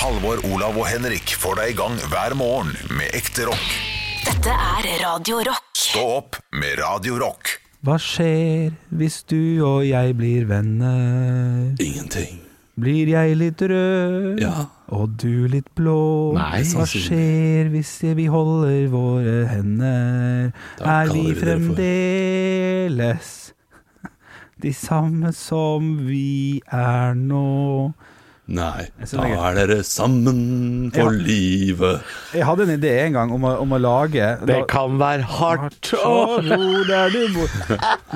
Halvor, Olav og Henrik får deg i gang hver morgen med ekte rock. Dette er Radio Rock. Stå opp med Radio Rock. Hva skjer hvis du og jeg blir venner? Ingenting. Blir jeg litt rød Ja. og du litt blå? Nei, Hva skjer hvis vi holder våre hender? Da er vi vi fremdeles de samme som vi er nå? Nei, da er er dere sammen for Ja. livet. Jeg hadde en idé en gang om å, om å lage Det kan være hardt. Å, ro der du bor.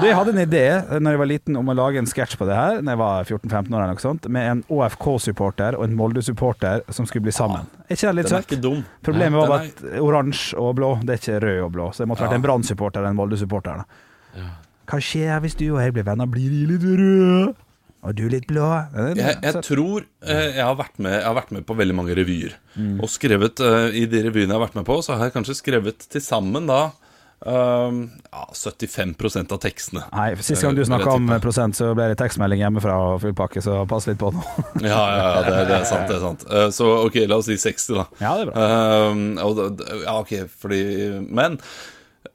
Jeg hadde en idé Når jeg var liten om å lage en sketsj på det her Når jeg var 14-15 år eller noe sånt Med en OFK-supporter og en Molde-supporter Som skulle bli sammen Er ikke det litt er søtt? Problemet var at oransje og blå Det er ikke rød og blå Så det måtte vært en Brann-supporter og en Molde-supporter da. Hva skjer hvis du og jeg blir venner? Blir de litt røde? Og du litt blå? Jeg, jeg tror eh, jeg, har med, jeg har vært med på veldig mange revyer. Mm. Og skrevet eh, I de revyene jeg har vært med på, så har jeg kanskje skrevet til sammen da eh, ja, 75% av tekstene. Nei, Sist gang du snakka snakket om prosent Så ble det tekstmelding hjemmefra og full pakke Så pass litt på nå Ja, ja, ja det, det er sant. det er sant uh, Så ok, la oss si 60, da. Ja, det er bra Eh, og, ja, ok, fordi Men eh,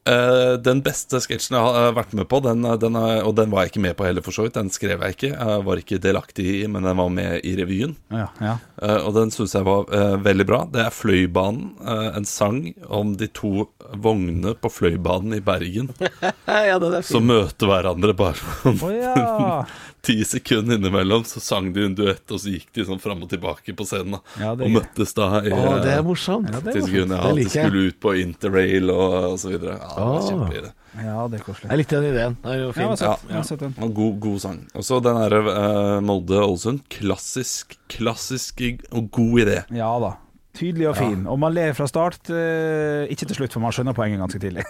den beste sketsjen jeg har eh, vært med på, den, den, er- og den var jeg ikke med på heller, for så vidt. Den skrev jeg ikke. Jeg var ikke delaktig i, men den var med i revyen. Ja, ja Eh, og den syns jeg var eh, veldig bra. Det er Fløibanen. eh, en sang om de to vognene på Fløibanen i Bergen Ja, den er fin. som møter hverandre bare sånn oh, ja ti sekunder innimellom. Så sang de en duett, og så gikk de sånn fram og tilbake på scenen. da Ja, det og møttes da i oh, det eh, er morsomt. Ja, det er sekunder. Ja, Det at de liker jeg. skulle ut på interrail og, og så videre. Ja, Åh. Ja, det er koselig Jeg likte den ideen. Den er jo Ja, fin. Ja, Ja, den. Og God, god sang. Og så den derre uh, Molde-Ålesund. Klassisk, klassisk og god idé. Ja da. Tydelig og fin. Og man ler fra start. eh, ikke til slutt, for man skjønner poenget ganske tidlig.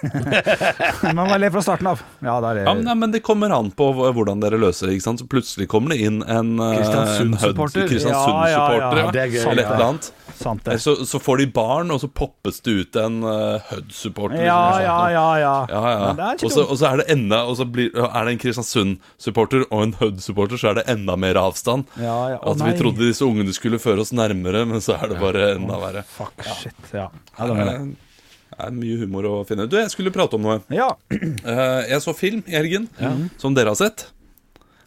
Men man ler fra starten av. Ja, der er Ja, men, det kommer an på hvordan dere løser det. ikke sant? Så plutselig kommer det inn en eh, Kristiansund-supporter. Kristiansund-supporter, Ja, ja, ja. ja. Det er gøy. Eller et Ja. eller annet. sant, Eh, det. Så, så får de barn, og så poppes det ut en uh, Hud-supporter. Ja, liksom, ja, sånn. ja. ja. Ja, ja. Og så, og så er det enda Og så blir, er det en Kristiansund-supporter og en Hud-supporter, så er det enda mer avstand. Ja, ja. Å, At vi nei. trodde disse ungene skulle føre oss nærmere, men så er det bare enda verre. Fuck, shit. Ja. Her er, det. er mye humor å finne. Du, jeg skulle prate om noe. ja. Eh, jeg så film i helgen, som dere har sett.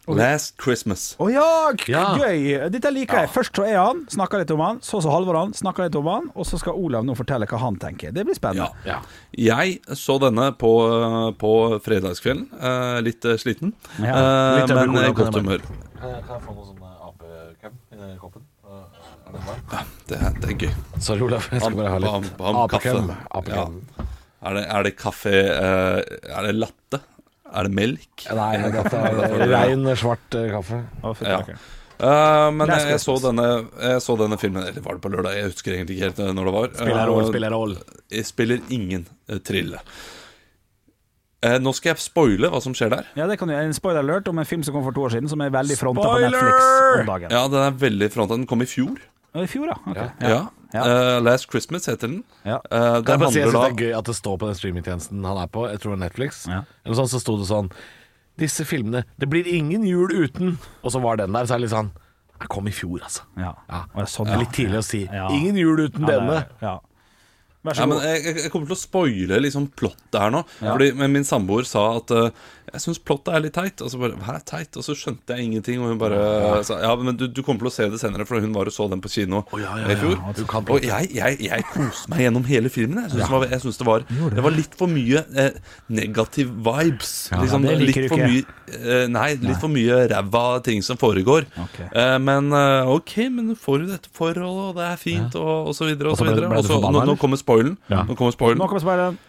Last Christmas. Å ja, Ja. gøy! Dette liker jeg. Først så er han, snakker litt om han. Så så Halvor han, snakker litt om han. Og så skal Olav nå fortelle hva han tenker. Det blir spennende. Ja. Jeg så denne på, på fredagskvelden. eh, litt eh, sliten, Ja, eh, litt men i godt humør. Kan jeg, kan jeg få noe sånn apekam i koppen? Varm? Det, er- det er gøy. Sorry, Olav. Jeg skal bare ha litt apekrem. Ja. Er det, er det kaffe uh, Er det latte? Er det melk? Nei, det er rein, svart eh, kaffe. Fytti Ja. Eh, men jeg, jeg, så denne, jeg så denne filmen Eller var det på lørdag? Jeg husker egentlig ikke helt når det var. Spiller roll, spiller roll. Jeg spiller ingen trille. Eh, nå skal jeg spoile hva som skjer der. Ja, det kan du, En spoiler alert om en film som kom for to år siden, som er veldig fronta på Netflix om dagen. Ja, den er veldig fronta. Den kom i fjor. I fjor, da. Okay. Ja. Ja. Eh, Last Christmas heter den. Ja. Eh, Kan jeg bare si, jeg synes da det er gøy at det står på den streamingtjenesten han er på, jeg tror det er Netflix, Ja. eller sånn, så sto det sånn Disse filmene Det blir ingen jul uten Og så var den der, så er det litt sånn Jeg kom i fjor, altså. Ja. Ja. Og det sånn, Det er litt tidlig å si. Ja. Ingen jul uten Ja, denne. Ja. Vær så ja, men god. jeg, jeg- kommer til å spoile liksom plottet her nå. Fordi men Min samboer sa at eh, jeg syns plottet er litt teit. Og så bare, Hæ, teit? Og så skjønte jeg ingenting. Og hun bare sa ja, men du, du kommer til å se det senere, for hun var og så den på kino ja, ja, i fjor. ja, og jeg, jeg, jeg koste meg gjennom hele filmen. Jeg syns jeg synes det, var, det var litt for mye eh, negative vibes. liksom, litt du for mye eh, Nei, litt for mye ræva ting som foregår. Okay. Eh, men eh, ok, men du får jo dette forholdet, og det er fint, og, og så videre. Og så videre. du Og så, nå, nå kommer spoilen. Ja. Nå kommer spoilen. Nå kommer spilleren.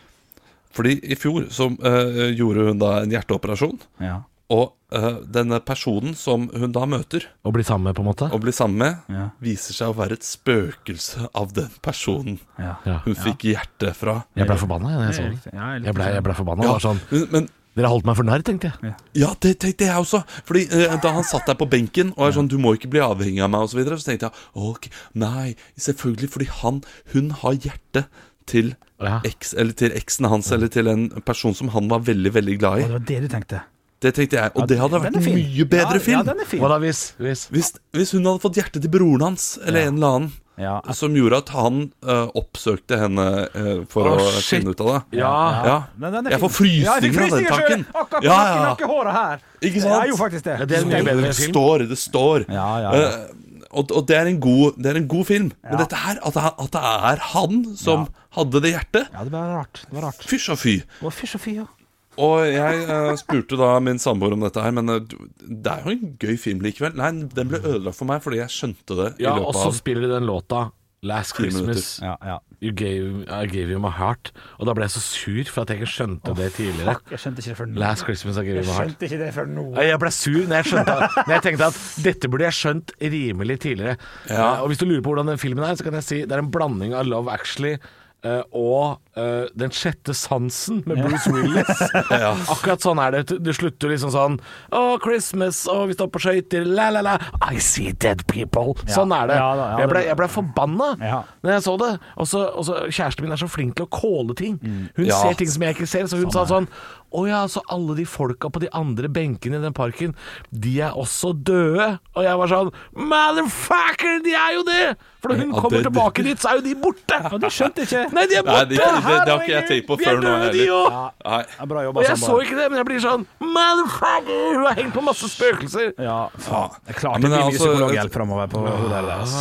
Fordi i fjor så eh, gjorde hun da en hjerteoperasjon. Ja. Og eh, denne personen som hun da møter Og bli sammen med, på en måte. og blir sammen med, Ja. viser seg å være et spøkelse av den personen Ja. Ja. hun fikk hjertet fra. Jeg ble forbanna jeg, da jeg er så den. Ja, jeg Jeg ble, jeg ble forbanna. Ja, Det sånn men, men Dere holdt meg for narr, tenkte jeg. Ja, det tenkte jeg også. Fordi eh, Da han satt der på benken og er sånn 'Du må ikke bli avhengig av meg', og så, videre, så tenkte jeg ok, nei, selvfølgelig. Fordi han Hun har hjertet til Ja. eks, eller til eksen hans, eller til en person som han var veldig, veldig glad i. i. det var det du tenkte. Det tenkte jeg. Og det hadde vært er en mye bedre ja, film. Ja, den er fin. Hva da hvis? hvis? Hvis, hvis hun hadde fått hjertet til broren hans, eller Ja. en eller annen, Ja. som gjorde at han uh, oppsøkte henne uh, for Å, å shit. finne ut av det. Ja. Ja. Er Jeg får. Ja, jeg frysninger av den tanken. Akkurat ja, Ja, nakken, håret her. Ikke sant? Jeg jo faktisk det. Ja, det er en mye bedre Det står, det står. Ja, ja, ja. Uh, og, og det er en god, det er en god film. Men dette her, at det, er- at det er han som hadde det hjertet Ja, det var rart. Det var rart. Fysj og fy. Å, fysj og fy, ja. Og jeg eh, spurte da min samboer om dette her, men eh, det er jo en gøy film likevel. Nei, den ble ødelagt for meg fordi jeg skjønte det i Ja, og løpet så av spiller de den låta Last Ti. Christmas Ja, ja. you gave, I gave you my heart. Og da ble jeg så sur for at jeg ikke skjønte det tidligere. Fuck, jeg skjønte ikke det før nå. Last Christmas I gave you my heart. ikke det før nå. Nei, Jeg ble sur når jeg, skjønte, når jeg tenkte at dette burde jeg skjønt rimelig tidligere. Ja. Eh, og hvis du lurer på hvordan den filmen er, så kan jeg si det er en blanding av Love Actually eh, og uh, Den sjette sansen med Bruce Willis. Akkurat sånn er det. Du slutter liksom sånn Oh, Christmas, oh, vi står på skøyter, la, la, la. I see dead people. Sånn er det. Ja da, ja, jeg, ble, det- ble forbanna Ja. når jeg så det. Og så, Kjæresten min er så flink til å kåle ting. Hun Ja. ser ting som jeg ikke ser, så hun sa sånn Å ja, så alle de folka på de andre benkene i den parken, de er også døde. Og jeg var sånn Motherfucker, de er jo det! For når hun Ja, kommer det- tilbake dit, så er jo de borte. Og du skjønte ikke? Nei, de er Nei, de, det, de, det, det har ikke jeg tenkt på Vi før nå. heller. Ja, bra jobba, Og jeg så ikke det, men jeg blir sånn Motherfucker! Hun har hengt på masse spøkelser. Ja, faen. Det er klart Ja, det men blir mye altså- psykologhjelp framover på hodet deres.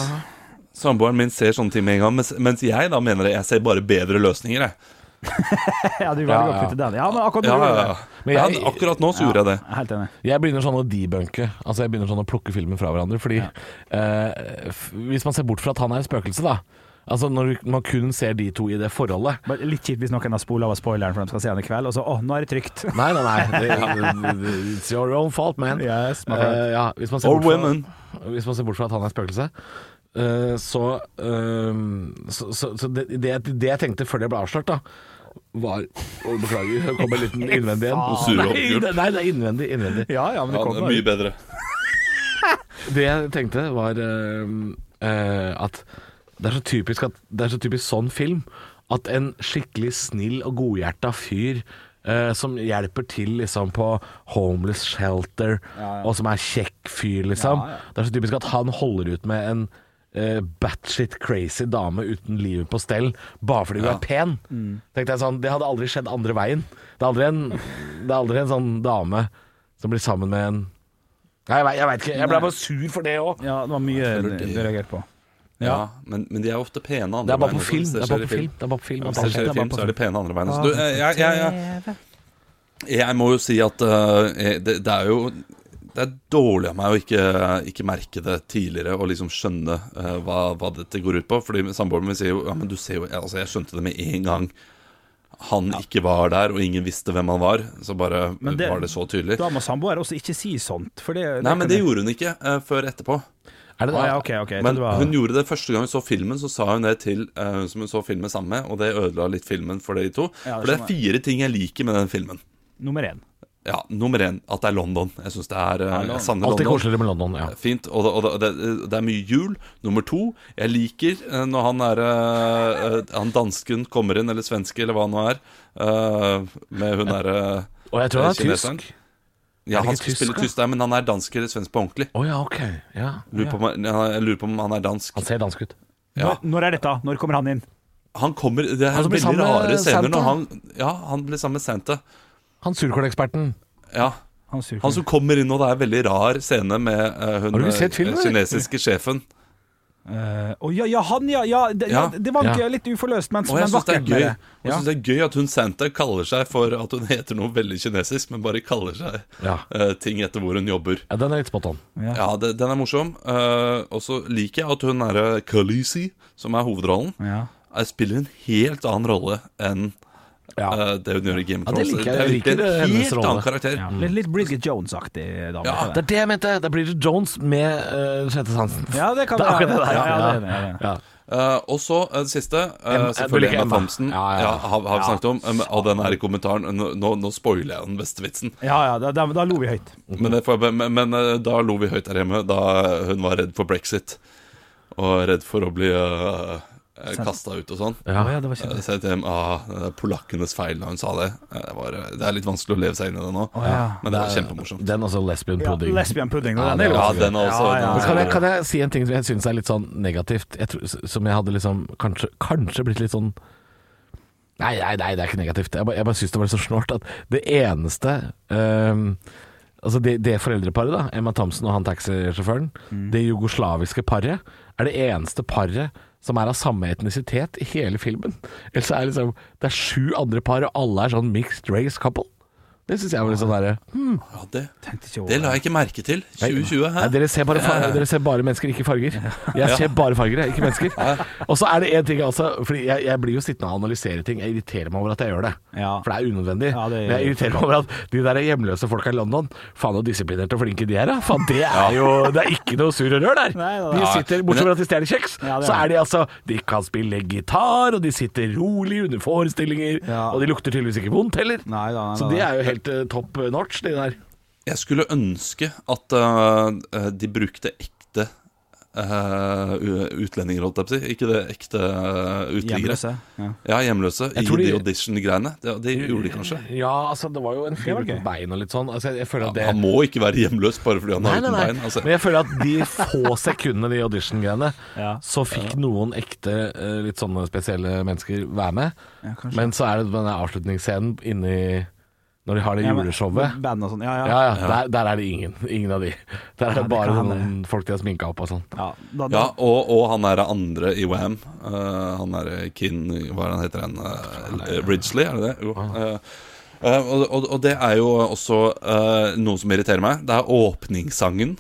Samboeren min ser sånne ting med en gang, mens, mens jeg da mener jeg ser bare bedre løsninger. Jeg. Ja, du velger Ja, å ja. kutte den. Ja, men akkurat nå Ja, ja, ja. Men ja, jeg- akkurat nå så gjorde jeg det. Jeg Helt enig. Jeg begynner sånn å debunke. Altså jeg begynner sånn å plukke filmen fra hverandre. Fordi eh, f- Hvis man ser bort fra at han er et spøkelse, da. Altså Når man kun ser de to i det forholdet. Bare Litt kjipt hvis noen har spola over spoileren for de skal se den i kveld, og så å, nå er det trygt. Nei, nei, nei. It's your own fault, man. Yes. Eh, ja, hvis, man ser Or fra, women. hvis man ser bort fra at han er spøkelse, Uh, så, uh, så, så, så det, det, jeg- det jeg tenkte før det ble avslørt, da var Å, Beklager, det kom en liten innvendig en. Nei, det- nei, det er innvendig. innvendig. Ja, ja, men det Ja, det er mye bedre. Det jeg tenkte var eh, eh, at det er så typisk at Det er så typisk sånn film at en skikkelig snill og godhjerta fyr Uh, som hjelper til liksom på homeless shelter, og som er kjekk fyr, liksom. Ja, ja. Det er så typisk at han holder ut med en uh, batshit crazy dame uten livet på stell, bare fordi hun er pen. Mm. Tenkte jeg sånn, Det hadde aldri skjedd andre veien. Det er aldri en, det er aldri en sånn dame som blir sammen med en Nei, jeg, veit ikke. Jeg ble bare sur for det òg. Ja, det var mye du reagerte på. Ja, men, men de er ofte pene andre Det er bare på veien, film. hvis Det er bare på film. Det er bare på film. Hvis Det det er skjer i film, så er de pene andre veien. Så du, eh, jeg, jeg, jeg, jeg må jo si at uh, det, det er jo det er dårlig av meg å ikke, ikke merke det tidligere og liksom skjønne uh, hva, hva dette går ut på. Fordi samboeren min sier jo Ja, men du ser jo Altså, jeg skjønte det med en gang han ikke var der, og ingen visste hvem han var. Så bare det- var det så tydelig. Da må samboer også ikke si sånt, for det Nei, men det gjorde hun ikke uh, før etterpå. Er det det? ja, ok, ok. Men det var- hun gjorde det første gang hun så filmen, så sa hun det til eh, hun som hun så filmen sammen med, og det ødela litt filmen for de to. Ja, det for det er fire ting jeg liker med den filmen. Nummer én. Ja, Nummer én, at det er London. Jeg synes det er eh, Jeg savner Alltid koseligere med London, ja. Fint. Og, det, og det, det, er mye jul. Nummer to, jeg liker eh, når han er eh, eh, Han dansken kommer inn, eller svenske, eller hva han nå er, eh, med hun derre Og jeg tror han er tysk. Ja, han skulle skal spille tysk der, men han er dansk eller svensk på ordentlig. Oh, ja, ok. Ja. Lurer på om, jeg lurer på om han er dansk. Han ser dansk ut. Ja. Når, når er dette? Når kommer han inn? Han kommer Det er veldig rare scener når han Ja, han blir sammen med Santa. Han surkåleksperten. Ja. Han. Han som kommer inn, og det er en veldig rar scene med uh, hun Har du sett eh, kinesiske sjefen. Eh, oh, ja, ja, han, ja. ja, det, ja. Ja. det var Ja. ikke litt uforløst, men, jeg men syns det er vakkert. gøy. Jeg Ja. synes det er gøy at hun Santa kaller seg for at hun heter noe veldig kinesisk, men bare kaller seg Ja. eh, ting etter hvor hun jobber. ja, den er litt spot on. Ja. Ja, det, den er morsom. Uh, og så liker jeg at hun derre Khaleesi, som er hovedrollen, Ja. eh, spiller en helt annen rolle enn Ja. Uh, det hun gjør i Game of Ja, det Thrones. liker jeg. Det er en helt rolle. annen karakter. Ja. Litt, litt Bridget Jones-aktig dame. Ja, Det er det jeg mente! Det er Bridget Jones med uh, sjette sansen. Ja, det kan Det er akkurat det der, Ja, ja. ja, det det, det det. Ja. Eh, og så uh, det siste, Uh, selvfølgelig Emma. Thompson. Ja, Ja, ja. har, har vi snakket om. Um, og den her i kommentaren. Nå, nå, nå spoiler jeg den beste vitsen. Ja, ja, da, da, da lo vi høyt. Men, det får, men, men eh, da lo vi høyt der hjemme da hun var redd for brexit. Og redd for å bli eh, uh, kasta ut og sånn. Ja. Ja, det var kjent. Uh, jeg ah, det er polakkenes feil da hun sa det. Uh, Det, var, uh, det er litt vanskelig å leve seg inn i det nå, oh, ja. men det var kjempemorsomt. Den også lesbian Ja, pudding. lesbian pudding. Ja, den er er Ja, den også. Ja, ja, kan jeg, kan jeg si en ting som jeg syns er litt sånn negativt? Jeg tror, som jeg hadde liksom kanskje, kanskje blitt litt sånn Nei, nei, nei, det er ikke negativt. Jeg bare, jeg bare syns det var så snålt at det eneste um, Altså det, det foreldreparet, da, Emma Thompson og han taxisjåføren, det jugoslaviske paret, er det eneste paret som er av samme etnisitet i hele filmen. Ellers er det liksom Det er sju andre par, og alle er sånn mixed race couple. Det syns jeg var litt sånn derre Ja, det, over det la jeg ikke merke til. 2020, hæ? Dere, ser bare farger, dere ser bare mennesker, ikke farger. Jeg ser bare farger, jeg, ikke mennesker. Og så er det en ting altså, Fordi jeg, jeg blir jo sittende og analysere ting. Jeg irriterer meg over at jeg gjør det. For det er unødvendig. Det Men jeg irriterer meg over at de der hjemløse folka i London Faen så disiplinerte og flinke de er, da. Faen, det er jo Det er ikke noe surr og rør der. De sitter, Bortsett fra at de stjeler kjeks, så er de altså De kan spille gitar, og de sitter rolig under forestillinger, og de lukter tydeligvis ikke vondt heller. Så de det er jo helt eh, topp notch, de der. Jeg skulle ønske at uh, uh, de brukte ekte uh, utlendinger, holdt jeg på å si. Ikke det ekte utliggere uteliggere. Hjemløse. Ja. Ja, hjemløse. I de de- audition-greiene. Det, det gjorde de kanskje. Ja, altså det var jo en fyr uten bein og litt sånn. Altså, jeg, jeg føler at det Han må ikke være hjemløs bare fordi han Nei, har uten nei. bein. Altså. Men jeg føler at de få sekundene de audition-greiene, Ja. så fikk noen ekte, litt sånne spesielle mennesker være med. Ja. Men så er det denne avslutningsscenen inni Når de har det Ja, juleshowet. Band og sånn. Ja, ja. Ja, ja, der, der er det ingen. Ingen av de. Der er Ja, det det bare kan noen folk de har sminka opp og sånn. Ja, da, da, Ja, og, og han er andre i Wam. Uh, han er Kin Hva er det han heter han? Uh, Ridgely, er det det? Jo. Uh, uh, og, og, og det er jo også uh, noe som irriterer meg. Det er åpningssangen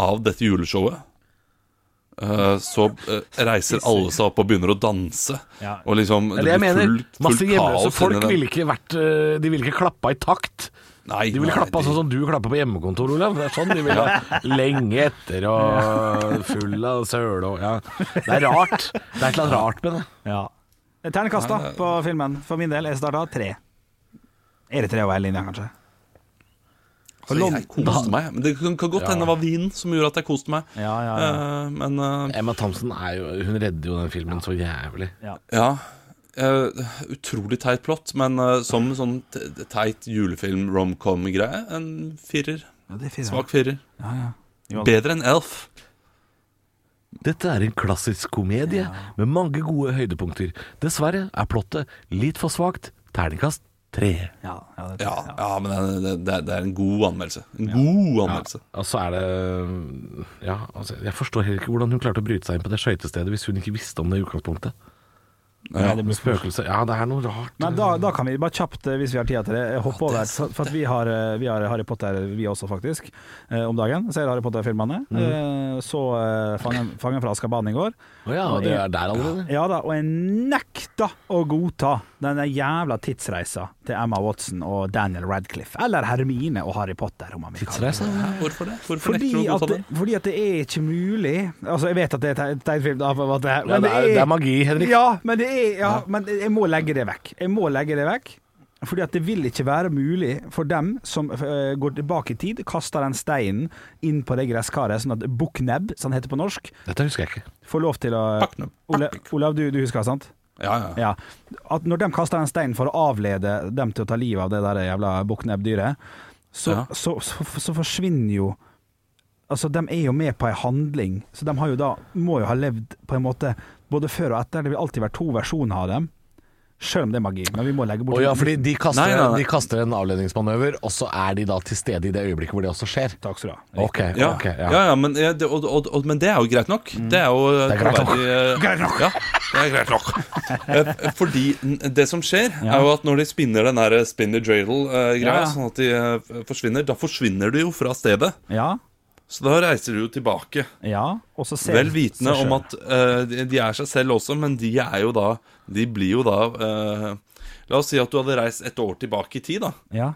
av dette juleshowet. Uh, så uh, reiser alle seg opp og begynner å danse. Ja. Og liksom det det blir mener, fullt, fullt masse hjemløse kaos folk ville ikke vært eh, De ville ikke klappa i takt. Nei, De ville klappa de- sånn som du klapper på hjemmekontor, Olav. Det er sånn de ville. Lenge etter og full av søle og Ja. Det er rart. Det er et eller annet rart med det. ja. Ternekast på filmen. For min del, jeg starta tre. Er det tre å være linja, kanskje? Så jeg koste meg. Men det kan, kan godt hende det var vinen som gjorde at jeg koste meg. Ja, ja, ja. Uh, men uh, Emma Thompson er jo Hun redder jo den filmen så jævlig. Ja. eh, utrolig teit plott, men eh, som sånn teit julefilm romcom-greie, en firer. Ja, det er. Svak firer. Ja, ja. Jo, Bedre enn Elf. Dette er en klassisk komedie med mange gode høydepunkter. Dessverre er plottet litt for svakt. Terningkast tre. Ja, ja, det, Ja, ja men det, det, det er- en god anmeldelse. En god anmeldelse. Og så er det Ja, altså, jeg forstår heller ikke hvordan hun klarte å bryte seg inn på det skøytestedet hvis hun ikke visste om det i utgangspunktet. Nei, det blir Ja, det er noe rart. Men da, da kan vi bare kjapt, eh, hvis vi har tid til det, hoppe over. For, vi har, eh, vi har Harry Potter, vi også faktisk, eh, om dagen. Ser Harry Potter-filmene. Eh, så eh, fangen, 'Fangen fra Azkaban' i går. Å ja, det er der allerede. Ja da, og jeg nekta å godta denne jævla tidsreisa til Emma Watson og Daniel Radcliffe. Eller Hermine og Harry Potter, om man vil kalle det. Hvorfor det? Hvorfor Fordi at, det, det? fordi at det er ikke mulig Altså, jeg vet at det er teit- teit film, da, på en måte, Ja, men det, er, det er magi, Henrik. Ja, men, det er, ja, men jeg må legge det vekk. Jeg må legge det vekk. Fordi at det vil ikke være mulig for dem som uh, går tilbake i tid, kaster den steinen inn på det gresskaret, sånn at Bukknebb, som det heter på norsk, Dette husker jeg ikke. får lov til å. Ole, Olav, du, du husker, sant? Ja, ja. Ja. At når de kaster den steinen for å avlede dem til å ta livet av det der jævla bukknebbdyret, så, Ja. så, så, så forsvinner jo Altså, de er jo med på ei handling, så de har jo da må jo ha levd på en måte både før og etter. Det vil alltid være to versjoner av dem, selv om det er magi. Men vi må legge bort Å ja, fordi de kaster, Nei, nei, nei. de kaster en avledningsmanøver, og så er de da til stede i det øyeblikket hvor det også skjer. Takk skal du ha. Ok, Ja, ok, ja. ja. ja, men, det, og, og, og, men det er jo greit nok. Det er jo er greit nok. troverdig, eh, Greit nok. Ja, det er greit nok. Eh, Fordi det som skjer, er jo at når de spinner den der spinner dreidel-greia, sånn at de eh, forsvinner, da forsvinner de jo fra stedet. Ja, Så da reiser de jo tilbake. ja. Og så ser Vel vitende om at uh, de, er seg selv også, men de er jo da De blir jo da uh, La oss si at du hadde reist et år tilbake i tid, da. Ja.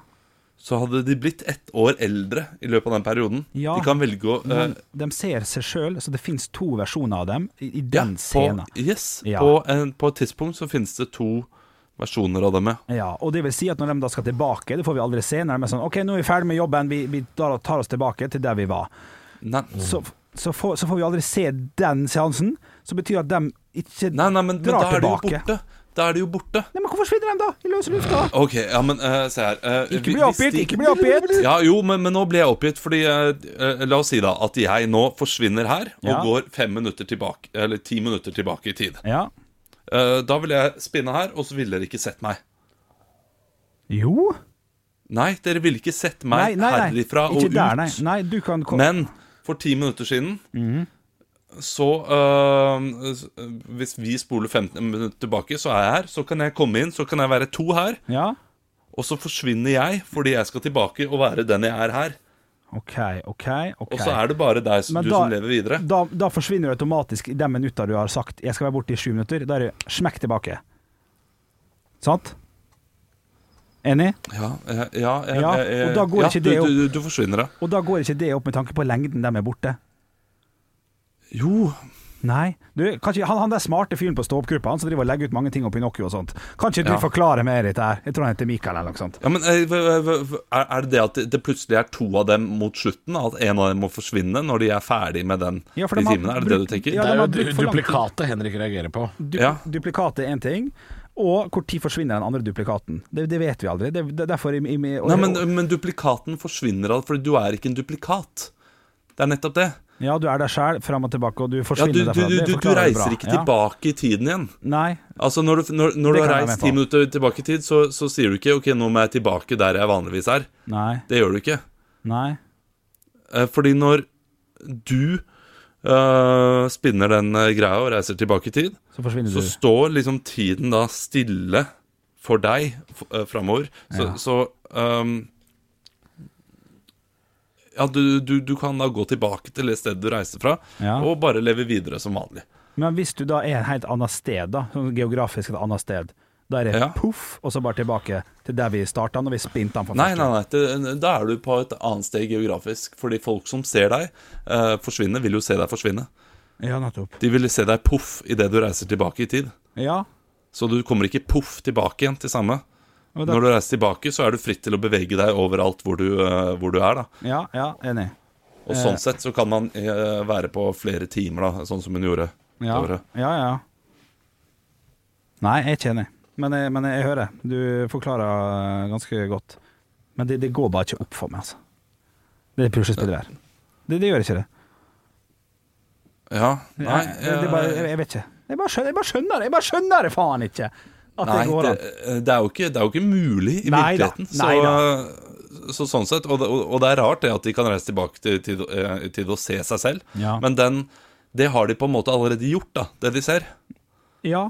Så hadde de blitt ett år eldre i løpet av den perioden. Ja. De kan velge å uh, de ser seg sjøl, så det fins to versjoner av dem i, i ja, den på, scenen. Yes, Ja. på, en, på et tidspunkt så finnes det to versjoner av dem, ja. Og det vil si at når de da skal tilbake, det får vi aldri se, når de er sånn OK, nå er vi ferdig med jobben, vi, vi tar oss tilbake til der vi var. Nei. så, så, får, så får vi aldri se den seansen. Så betyr at de Ikke Nei, nei, men, men drar da er det jo tilbake. borte. Da er det jo borte. Nei, men hvorfor forsvinner de da? I løse lufta? Ok, ja, men uh, se her. uh, Ikke bli oppgitt, de- ikke bli oppgitt! Ja, jo, men, men nå ble jeg oppgitt, fordi eh, La oss si da at jeg nå forsvinner her og Ja. går fem minutter tilbake Eller ti minutter tilbake i tid. Ja. Eh, da ville jeg spinne her, og så ville dere ikke sett meg. Jo. Nei, dere ville ikke sett meg Nei, nei, nei. herifra og Ikke der, nei. Nei, du kan komme. Men for ti minutter siden Mhm. Så uh, Hvis vi spoler 15 minutter tilbake, så er jeg her. Så kan jeg komme inn, så kan jeg være to her. Ja. Og så forsvinner jeg fordi jeg skal tilbake og være den jeg er her. OK, OK. ok Og så er det bare deg, som- Men du da- som lever videre. Da, da forsvinner du automatisk i de minutta du har sagt 'jeg skal være borte i sju minutter'. Da er det smekk tilbake. Sant? Enig? Ja, ja, ja, jeg- Ja, og da går ja, ikke du, det opp. du, du forsvinner, da. Og da går ikke det opp med tanke på lengden de er borte. Jo Nei. Du, kanskje, han, han der smarte fyren på stå-opp-gruppa Han som driver og legger ut mange ting om Pinocchio og sånt. Kan ikke du Ja. forklare mer dette her? Jeg tror han heter Mikael eller noe sånt. Ja, men eh, Er er det det at det- plutselig er to av dem mot slutten? At en av dem må forsvinne når de er ferdig med den Ja, de de timene? Er det det du tenker? Ja, Det er jo duplikatet Henrik reagerer på. Du, Ja. Duplikatet er én ting, og hvor tid forsvinner den andre duplikaten? Det, det vet vi aldri. Det, det, derfor i, i, i, og, Nei, men, men duplikaten forsvinner fordi du er ikke en duplikat. Det er nettopp det. Ja, du er deg sjæl, fram og tilbake, og du Ja, forsvinner du, du, du, du, du reiser ikke Ja. tilbake i tiden igjen. Nei. Altså Når du, når, når du har reist ti minutter tilbake i tid, så, så sier du ikke 'ok, nå må jeg tilbake der jeg vanligvis er'. Nei. Det gjør du ikke. Nei. Eh, Fordi når du eh, spinner den eh, greia og reiser tilbake i tid, Så så står liksom tiden da stille for deg uh, framover. Så, Ja. så ehm, Ja, du, du, du kan da gå tilbake til det stedet du reiste fra, Ja. og bare leve videre som vanlig. Men hvis du da er et helt annet sted, da, sånn geografisk et annet sted, da er det Ja. poff, og så bare tilbake til der vi starta, når vi spinte den for første nei, nei, nei, da er du på et annet sted geografisk. Fordi folk som ser deg eh, forsvinne, vil jo se deg forsvinne. Ja, nettopp. De vil se deg poff idet du reiser tilbake i tid. Ja. Så du kommer ikke poff tilbake igjen til samme. Når du reiser tilbake, så er du fritt til å bevege deg overalt hvor du, eh, hvor du er. da ja, ja, enig. Og Eh. sånn sett så kan man eh, være på flere timer, da sånn som hun gjorde. Ja, ja. ja. Nei, jeg er ikke enig. Men jeg, men jeg hører. Du forklarer ganske godt. Men det, det går bare ikke opp for meg, altså. Det er puslespillet der. Det, det gjør ikke det. Ja, nei jeg, det, bare, jeg, jeg vet ikke. Jeg bare skjønner, jeg bare skjønner det. Jeg bare skjønner det faen ikke. At Nei, det går an. det, er jo ikke, det er jo ikke mulig i Nei da, virkeligheten. nei Så, så sånn sett, og det, og det er rart det at de kan reise tilbake til, til, eh, til å se seg selv. Ja. Men den, det har de på en måte allerede gjort, da, det de ser. Ja.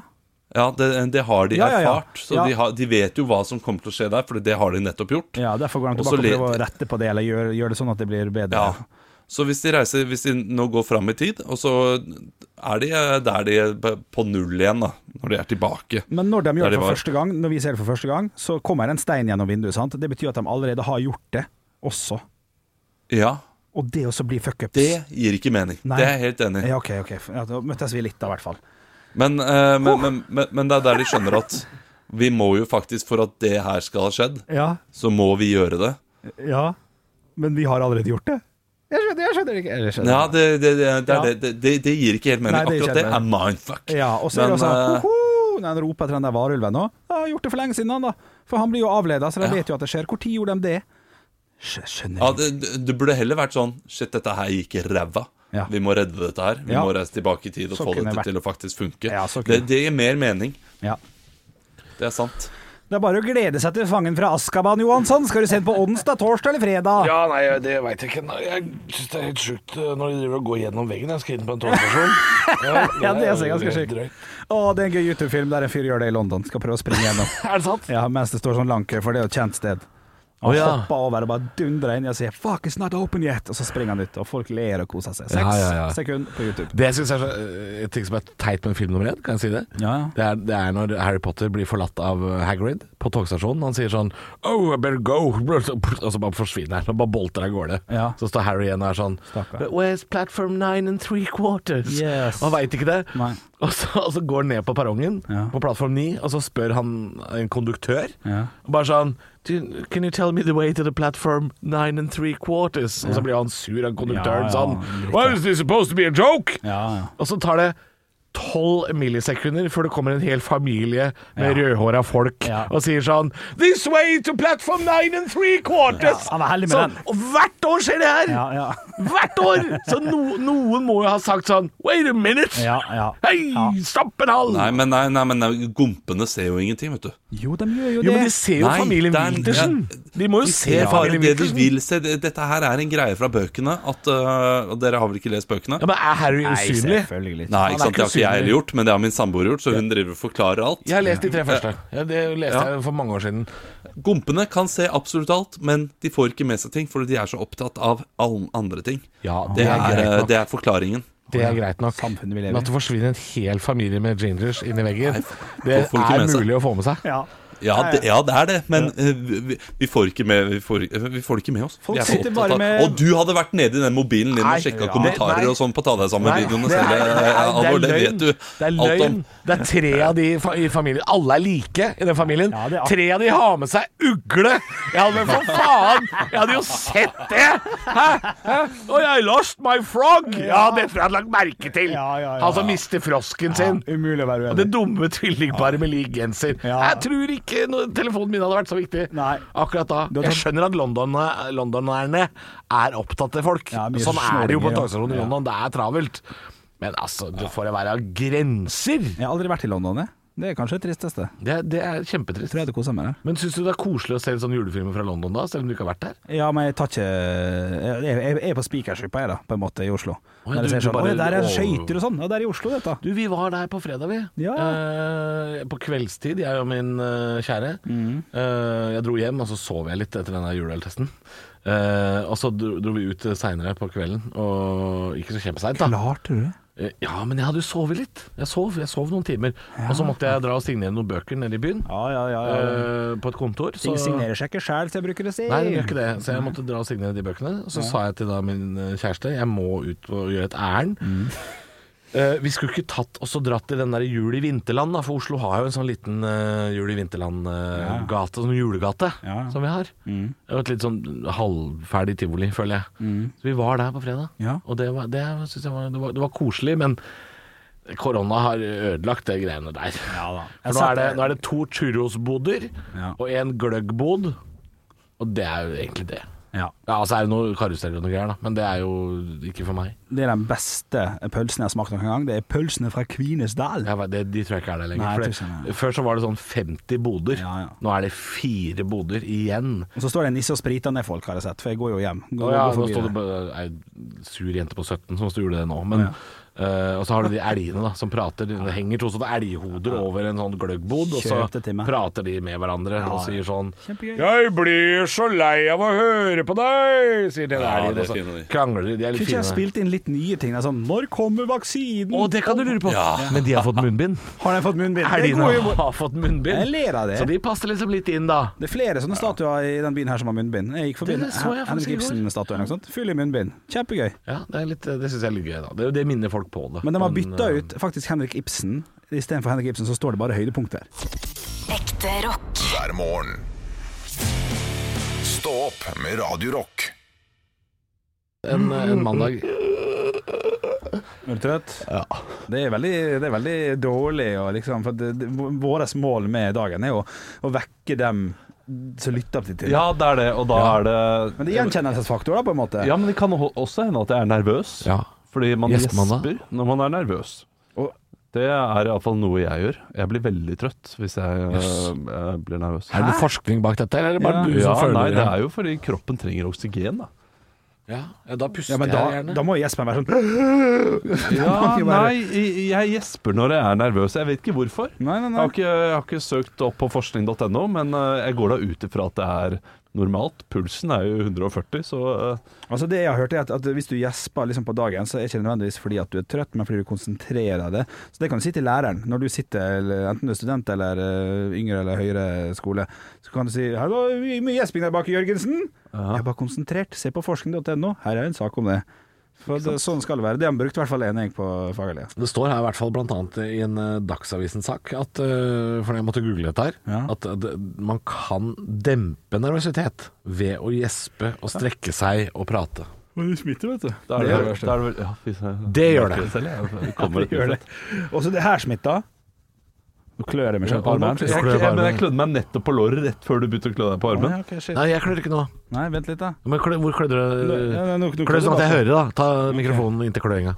Ja, det, det har de Ja, ja, ja. erfart. Så de, har, de vet jo hva som kommer til å skje der, for det har de nettopp gjort. ja, derfor går de tilbake og prøver å rette på det, eller gjøre gjør det sånn at det blir bedre. Ja. Så hvis de reiser Hvis de nå går fram i tid, og så er de eh, der de er på null igjen, da, når de er tilbake. Men når de gjør det for de første gang, når vi ser det for første gang, så kommer en stein gjennom vinduet. sant? Det betyr at de allerede har gjort det også. Ja, Og det også blir fuckups. det gir ikke mening. Nei. Det er jeg helt enig i. Ja, OK, ok. Ja, da møttes vi litt, da, i hvert fall. Men, eh, men, men, men, men det er der de skjønner at vi må jo faktisk, for at det her skal ha skjedd, Ja, så må vi gjøre det. ja. Men vi har allerede gjort det. Jeg skjønner, jeg skjønner ikke. Jeg skjønner. Ja, det, det, det, det, det, gir ikke helt mening. Nei, det Akkurat det er mindfuck. Ja, og så er det også sånn eh, Når han roper etter den der varulven nå. Jeg har gjort det for lenge siden, han da. For han blir jo avleda, så de Ja. vet jo at det skjer. Tid gjorde de det? Skjønner Ja, det- det burde heller vært sånn Shit, dette her gikk ræva. Ja. Vi må redde dette her. Vi Ja. må reise tilbake i tid og Så få dette vært- til å faktisk funke. Ja, det, det gir mer mening. Ja. Det er sant. Det er bare å glede seg til Fangen fra Askaban, Johansson. Skal du se den på onsdag, torsdag eller fredag? Ja, nei, det veit jeg ikke. Jeg syns det er helt sjukt uh, når de driver og går gjennom veggen. Jeg skal inn på en togstasjon. Ja, det er ganske sjukt. Å, det er en gøy YouTube-film der en fyr gjør det i London. Skal prøve å springe gjennom. Er det sant? Ja, Mens det står sånn lanke, for det er jo et kjent sted. Han oh, ja. hopper over og bare dundrer inn og sier 'fuck, it's not open yet', og så springer han ut, og folk ler og koser seg. Seks Ja, ja, sekunder på YouTube. Det jeg er så, uh, et ting som er teit med film nummer én, kan jeg si det? Ja, ja. Det er, det er når Harry Potter blir forlatt av uh, Hagrid på togstasjonen. Han sier sånn Oh, I better go. Og så bare forsvinner han og bare bolter av gårde. Så står Harry igjen og er sånn Stakkar. But where's platform nine and three quarters? Yes. Han veit ikke det. Og så, og så går han ned på perrongen på plattform ni, og så spør han en konduktør. Og bare sånn "Do you- Can you tell me the way to the platform nine and three quarters? Og så blir han sur av konduktøren sånn Why is this supposed to be a joke? Og så tar det tolv millisekunder før det kommer en hel familie med rødhåra folk Ja. og sier sånn This way to platform nine and three quarters! Ja, han er heldig med Så- den. Og hvert år skjer det her! Ja, ja. Hvert år! Så no, noen må jo ha sagt sånn Wait a minute! Ja, ja. Hei, Ja. stopp en hal! Nei, men, nei, nei, men nei, gompene ser jo ingenting, vet du. Jo, de gjør jo Jo, men de ser jo Nei, familien det er- Wiltersen. De må jo De se familien det de vil se. Dette her er en greie fra bøkene. At, uh, dere har vel ikke lest bøkene? Ja, men Er Harry Nei, selvfølgelig ikke. Nei, er ikke sant, ikke har jeg heller gjort, men det har min samboer gjort, så hun driver og forklarer alt. Jeg har lest de tre første. Ja, det leste Ja. jeg for mange år siden. Gompene kan se absolutt alt, men de får ikke med seg ting, fordi de er så opptatt av alle andre ting. Ja, Det er, greit øh, det er forklaringen. Det er greit nok. Samfunnet vi lever i. Men at det forsvinner en hel familie med gingers inn i veggen, Nei, det er mulig å få med seg. Ja. Ja, det, ja, det er det, men øh, vi, vi, får ikke med, vi, får, vi får det ikke med oss. Folk Vi er sitter bare med- Og du hadde vært nede i den mobilen din Nei, og sjekka ja. kommentarer Nei. og sånn på ta deg sammen-videoene det selv. det eh, det det er vet du Det er løgn. Det er tre av de i fa- i familien. Alle er like i den familien. Ja, er- Tre av de har med seg ugle. Jeg hadde for faen Jeg hadde jo sett det! Hæ? Hæ? Og jeg lost my frog! Ja, det tror jeg hadde lagt merke til. Ja, ja, ja. Han som mister frosken sin. Umulig å være Og det dumme tvillingparet med lik genser. Jeg tror ikke no telefonen min hadde vært så viktig Nei. akkurat da. Jeg skjønner at London, londonerne er opptatt av folk. Ja, sånn er det jo på togstasjonen i London. Det er travelt. Men altså, det får være grenser. Jeg har aldri vært i London, jeg. Det er kanskje det tristeste. Det, det er kjempetrist. Tror jeg hadde kosa meg der. Men syns du det er koselig å se en sånn julefilm fra London da, selv om du ikke har vært der? Ja, men jeg tar ikke Jeg, jeg, jeg er på Spikersuppa, jeg, da, på en måte, i Oslo. Å, ja, Der du- sånn bare- der er skøyter og sånn. Ja, det er i Oslo, dette. Du, vi var der på fredag, vi. Ja. Eh, på kveldstid, jeg og min uh, kjære. Mm. Eh, jeg dro hjem, og så sov jeg litt etter denne juleøltesten. Eh, og så dro, dro vi ut seinere på kvelden, og ikke så kjempeseint, da. Klarte du det? Eh, Ja, men jeg hadde jo sovet litt. Jeg sov, jeg sov noen timer. Og så måtte jeg dra og signere noen bøker nede i byen. Ja, ja, ja. ja. eh, på et kontor. Ting signerer seg ikke sjæl, som jeg bruker å si. Nei, det gjør ikke det. Så jeg måtte dra og signere de bøkene. Og så sa jeg til da min eh, kjæreste jeg må ut og gjøre et ærend. Mm. Eh, vi skulle ikke tatt oss og dratt i den der Jul i Vinterland, da, for Oslo har jo en sånn liten uh, Jul i Vinterland-gate, sånn julegate, Ja. som vi har. Mm. Var et litt sånn halvferdig tivoli, føler jeg. Så vi var der på fredag, Ja. og det var, det, synes jeg var, det, var, det var koselig, men korona har ødelagt de greiene der. Ja da. For nå er, det, nå er det to churrosboder Ja. og en gløggbod, og det er jo egentlig det. Ja. Ja, altså er det noe karuseller og noe greier, da, men det er jo ikke for meg. Det er den beste pølsen jeg har smakt noen gang. Det er pølsene fra Kvinesdal. Ja, det, de tror jeg ikke er der lenger. Nei, tror ikke før så var det sånn 50 boder. Ja, ja. Nå er det fire boder igjen. Og så står det en nisse og spriter ned folk, har jeg sett, for jeg går jo hjem. Går, ja, nå står det ei sur jente på 17 som gjorde det nå. Men, eh, og så har du de elgene da, som prater. Det henger to sånne elghoder over en sånn gløggbod, og så det prater de med hverandre og sier sånn Kjempegøy. 'Jeg blir så lei av å høre på deg', sier den Ja, det er de. krangler de. De er litt Kunne ikke jeg fine. spilt inn litt nye ting? Er Sånn, når kommer vaksinen? Å, det kan du lure på. Men de har fått munnbind. Har de fått munnbind? Det de går jo har fått munnbind. Jeg ler av det. Så de passer liksom litt inn, da. Det er flere sånne statuer i den byen her som har munnbind. Jeg gikk forbi Det så jeg faktisk Henrik i går. Ibsen-statuen. ikke sant? Full i munnbind. Kjempegøy. Ja, Det, er litt- det syns jeg er litt gøy, da. Det, det minner folk på det. Men de har bytta eh, ut faktisk Henrik Ibsen. Istedenfor Henrik Ibsen så står det bare høydepunkter. Ekte rock. hver morgen. Stå opp med Radio Rock. En, en mandag Er du trøtt? Ja. Det er veldig, det er veldig dårlig. Liksom, for det, det, Vårt mål med dagen er jo å vekke dem som lytter til det. Ja, det er det, og da er det Men det er gjenkjennelsesfaktor, da, på en måte. Ja, men det kan også hende at jeg er nervøs. Ja. Fordi man gjesper når man er nervøs. Og- Det er iallfall noe jeg gjør. Jeg blir veldig trøtt hvis jeg Yes. jeg blir nervøs. Er det noe forskning bak dette, eller er det bare Ja. du Ja, som føler nei, det er jo fordi kroppen trenger oksygen, da. Ja, ja, da puster Ja, men da, jeg gjerne. da må Jesper være sånn Ja, nei, jeg jeg gjesper når jeg er nervøs. Jeg vet ikke hvorfor. Nei, nei, Jeg nei. har ikke, jeg har ikke søkt opp på forskning.no, men øh, jeg går da ut ifra at det er normalt. Pulsen er jo 140, så øh, Altså Det jeg har hørt er at, at hvis du gjesper liksom på dagen, så er det ikke nødvendigvis fordi at du er trøtt, men fordi du konsentrerer deg. Så det kan du si til læreren når du sitter, enten du er student eller uh, yngre eller høyere skole. Så kan du si 'Her var mye gjesping der bak, Jørgensen'. Ja. Jeg er bare konsentrert. Se på forskning.no. Her er en sak om det. For det, Sånn skal det være. De har brukt i hvert fall én jeg på faglig. Det står her i hvert fall blant annet i en eh, Dagsavisen-sak, at, eh, for jeg måtte google dette her, Ja. at eh, man kan dempe nervøsitet ved å gjespe og strekke seg og prate. Men Det smitter, vet du. Er det, er det ja. Det gjør det. Det gjør det. Og så det her smitter. Nå klør jeg meg selv på armen. Jeg, jeg, jeg, men jeg klødde meg nettopp på låret rett før du begynte å klø deg på armen. Nei, jeg klør ikke nå. Nei, vent litt, da. Men klø, hvor klødde du? Klø sånn at jeg hører, da. Ta mikrofonen inntil kløinga.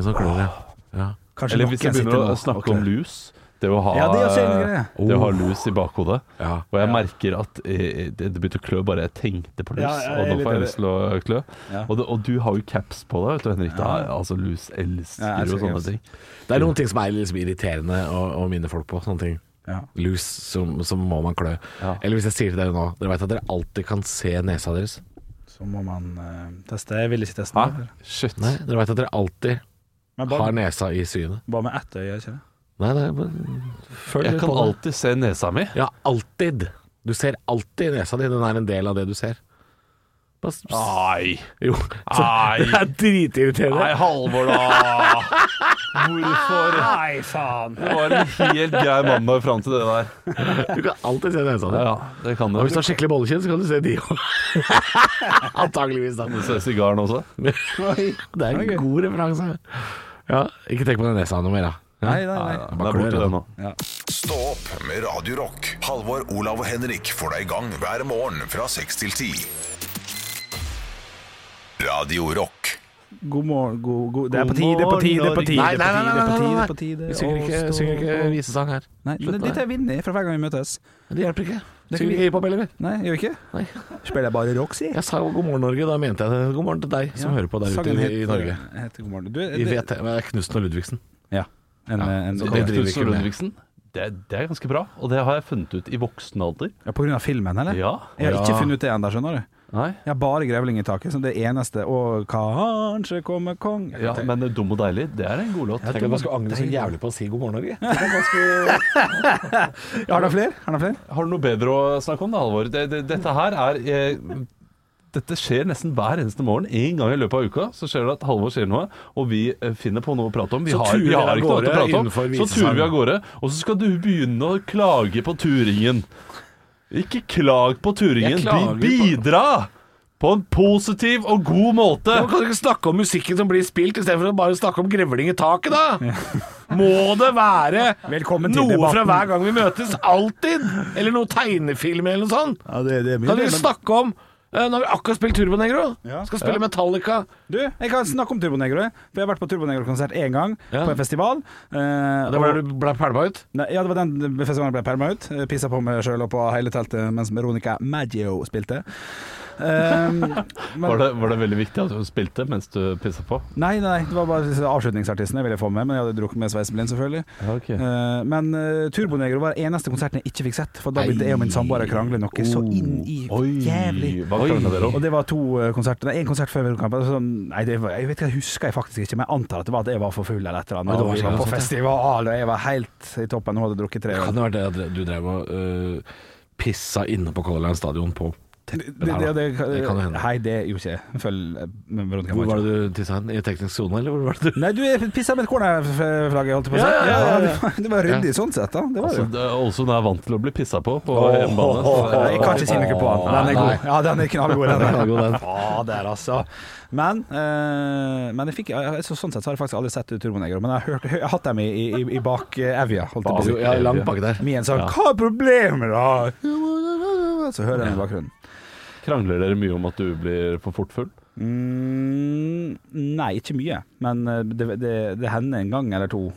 Sånn klør, jeg. ja. Kanskje Eller hvis jeg begynner å snakke om lus Det å ha, Ja, det greie. det å ha lus i bakhodet. Ja. Og jeg merker at eh, det, det begynte å klø bare jeg tenkte på lus. Ja, og nå får jeg lyst til å klø. Ja. Og, det, og du har jo caps på deg, vet du, Henrik. Da, altså, lus elsker jo sånne ting. Det er noen ting som er liksom irriterende å, å minne folk på. Sånne ting. Ja. Lus, som, som må man klø. Ja. Eller hvis jeg sier til dere nå Dere vet at dere alltid kan se nesa deres? Så må man uh, teste. Jeg vil ikke teste Hæ? Shit. Nei, dere vet at dere alltid har nesa i synet? bare med ett øye, ikke det? Nei, nei, men følg Jeg kan på alltid se nesa mi. Ja, alltid. Du ser alltid nesa di. Den er en del av det du ser. Bare s- Nei. Jo, så, Nei. det er dritirriterende. Nei, Halvor, da! Hvorfor? Nei, faen! Det var en helt grei mandag fram til det der. Du kan alltid se nesa di. Ja, det kan Og hvis du du. har skikkelig bollekinn, så kan du se de òg. Antakeligvis, da. Du ser sigaren også. Det er en god referanse. Ja, ikke tenk på den nesa noe mer, da. Ja. Nei, nei, nei. Det er borte, det nå. Stå opp med Radio Rock. Halvor, Olav og Henrik får deg i gang hver morgen fra 6 til 10. Radio Rock. God morgen god, god. Det er på tide, på tide, på tide. Nei, nei, nei, nei, nei, nei, nei. på tide, Vi synger ikke, synger ikke visesang her. Nei, men med dette er vinner fra hver gang vi møtes. Det hjelper ikke. Synger ikke hiphop heller, vi. Nei, gjør vi ikke? Nei. Spiller jeg bare rock, si. Jeg sa jo god morgen, Norge. Da mente jeg. God morgen til deg som hører på der ute i, i Norge. heter God morgen. Du, I det, VT, men er Knutsen og Ludvigsen. ja. En, Ja, en, så en, Knutsen og. Ludvigsen, det, det er ganske bra. Og det har jeg funnet ut i voksen alder. ja, på grunn av filmen, eller? Ja. Jeg har ikke funnet ut det ennå, skjønner du. Nei. Jeg har bare grevling i taket, som det eneste. Og kanskje kommer kong Ja, men Dum og deilig, det er en god låt. Tenk at man skal angre så jævlig på å si god morgen, Norge. Ganske... Har du flere? Har du flere? Har du noe bedre å snakke om, da, Halvor? Det, det, dette her er eh, Dette skjer nesten hver eneste morgen. En gang i løpet av uka så skjer det at Halvor sier noe, og vi eh, finner på noe å prate om. Vi Så har, vi har ikke noe å prate om. Så turer vi av gårde, og så skal du begynne å klage på turingen. Ikke klag på turingen. Bi- Bidra! På en positiv og god måte. Ja, kan du ikke snakke om musikken som blir spilt, istedenfor å bare snakke om grevling i taket, da? Må det være til noe debatten. fra hver gang vi møtes? Alltid? Eller noe tegnefilm eller noe sånt? Ja, det, det er mye Kan du ikke snakke om Nå har vi akkurat spilt Turbonegro. Ja. Skal spille Metallica. Du, jeg kan snakke om Turbonegro. jeg. For jeg har vært på Turbonegro-konsert én gang, Ja. på en festival. Eh, Det var der du ble pælma ut? Ne, ja, det var den festivalen jeg ble pælma ut. Jeg Pissa på meg sjøl og på hele teltet mens Veronica Maggio spilte. Um, men, Var det, var det veldig viktig at du spilte mens du pissa på? nei, nei, det var bare disse avslutningsartistene jeg ville få med, men jeg hadde drukket med Sveisen Blind, selvfølgelig. Okay. ok. Eh, men uh, Turbonegro var eneste konserten jeg ikke fikk sett, for da begynte jeg og min samboer å krangle noe så inn i jævlig. Og det var to eh, konserter. Én konsert før Veronica. Sånn, nei, det var, jeg vet ikke, jeg husker jeg faktisk ikke, men jeg antar at det var at jeg var for full eller et eller annet. Oi, Og var sånn, på festival, og jeg var helt i toppen og hadde drukket tre Kan det være det du drev og uh, pissa inne på Color Line stadion på Det, det, det, det, Det kan jo hende. Nei, det gjorde ikke jeg. Følg eh, med Veronica Hvor var det du tissa hen? I teknisk sone, eller hvor var det du Nei, du pissa med et cornerflagget, holdt jeg på å si. Ja, ja, ja, ja. det var, det var ryddig sånn sett, da. Det var Altså, det. det er er vant til å bli pissa på på hjemmebane. Oh, oh, Jeg kan ikke si noe på den. Den er god. Ja, den er knallgod, den. Den er god den. Fader, altså. Men, eh, men jeg fikk, altså, sånn sett så har jeg faktisk aldri sett Turbonegro, men jeg har, hørt, jeg har hatt dem i, i, i bakevja, holdt jeg på å si. Ja, langt bak der. Med en sånn 'Hva er problemet, da?' Så hører jeg den i bakgrunnen. Krangler dere mye om at du blir for fort full? Mm, nei, ikke mye. Men eh, det, det, det hender en gang eller to.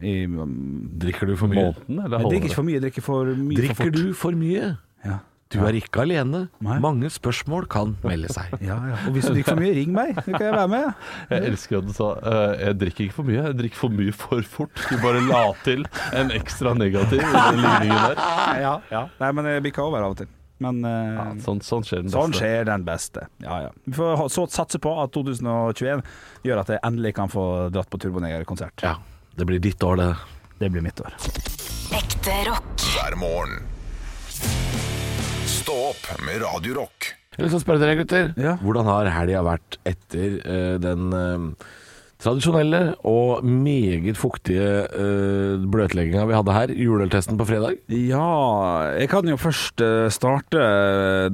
I, um, Drikker du for mye? Måten, eller jeg drikker ikke for mye, jeg drikker for mye for Drikker fort. du for mye? Ja. Du er ikke alene. Nei. Mange spørsmål kan melde seg. Ja, ja. Og hvis du drikker for mye, ring meg. Så kan jeg være med. Jeg elsker at du sa uh, Jeg drikker ikke for mye, jeg drikker for mye for fort. Du bare la til en ekstra negativ i den ligningen der. Ja, ja. Nei, men jeg bikker over av og til. Men eh, Ja, sånn, sånn skjer den sånn beste. skjer den beste. Ja, ja. Vi får så satse på at 2021 gjør at jeg endelig kan få dratt på Turboneger-konsert. Ja, det blir ditt år, det. Det blir mitt år. Ekte rock. hver morgen. Stå opp med Radio Rock. Jeg vil spørre dere, gutter. Ja. Hvordan har helga vært etter uh, den eh, tradisjonelle og meget fuktige uh, bløtlegginga vi hadde her, juleøltesten på fredag? Ja, jeg kan jo først eh, starte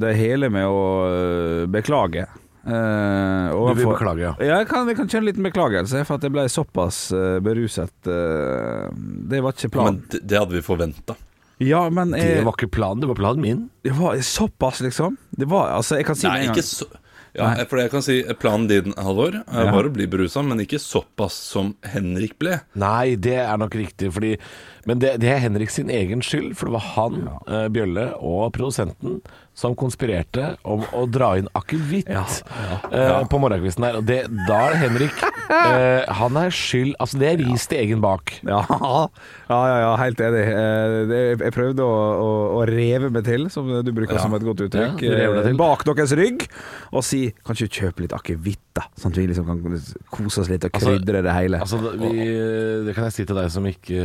det hele med å eh, beklage Eh, Du vil beklage, ja. Ja, jeg kan, jeg kan kjenne en liten beklagelse for at jeg ble såpass uh, beruset. Uh, det var ikke Men planen. det, det hadde vi forventa. Ja, men Det var ikke planen, det var planen min. det var såpass, liksom. Det var, altså, jeg kan si Nei, med en gang ikke så ja, Nei. for jeg kan si Planen din, Halvor, Ja. var å bli berusa, men ikke såpass som Henrik ble. Nei, det er nok riktig, fordi Men det, det er Henrik sin egen skyld, for det var han, eh, Bjølle og produsenten som konspirerte om å dra inn akevitt eh, på morgenkvisten her. Og det, da er Henrik uh, Han er skyld Altså, det er ris til egen bak. Ja, ja, ja, ja helt enig. Uh, det- Jeg prøvde å, å, å reve meg til, som du bruker som et godt uttrykk, Ja, bak deres rygg, og si kan ikke kjøpe litt akevitt, da? Sånn at vi liksom kan kose oss litt og Altså- krydre det hele. Altså, vi, det kan jeg si til deg som ikke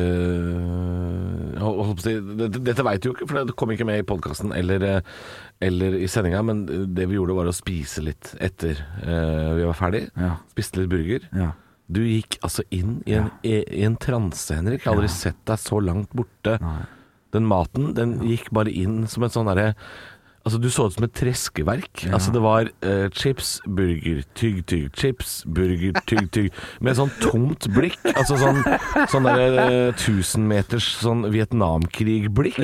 øh, Dette, dette veit du jo ikke, for det kom ikke med i podkasten eller, øh, eller i sendinga. Men det vi gjorde, var å spise litt etter øh, vi var ferdig. Ja. Spiste litt burger. Ja. Du gikk altså inn i en, ja. i en transe, Henrik. Jeg har aldri sett deg så langt borte. Den maten, den gikk bare inn som et sånn derre Altså, du så ut som et treskeverk. Altså, det var uh, chips, burger, tygg, tygg, chips, burger, tygg, tygg. Med sånn tomt blikk. Altså sånn, sånn derre uh, tusenmeters sånn Vietnamkrig-blikk.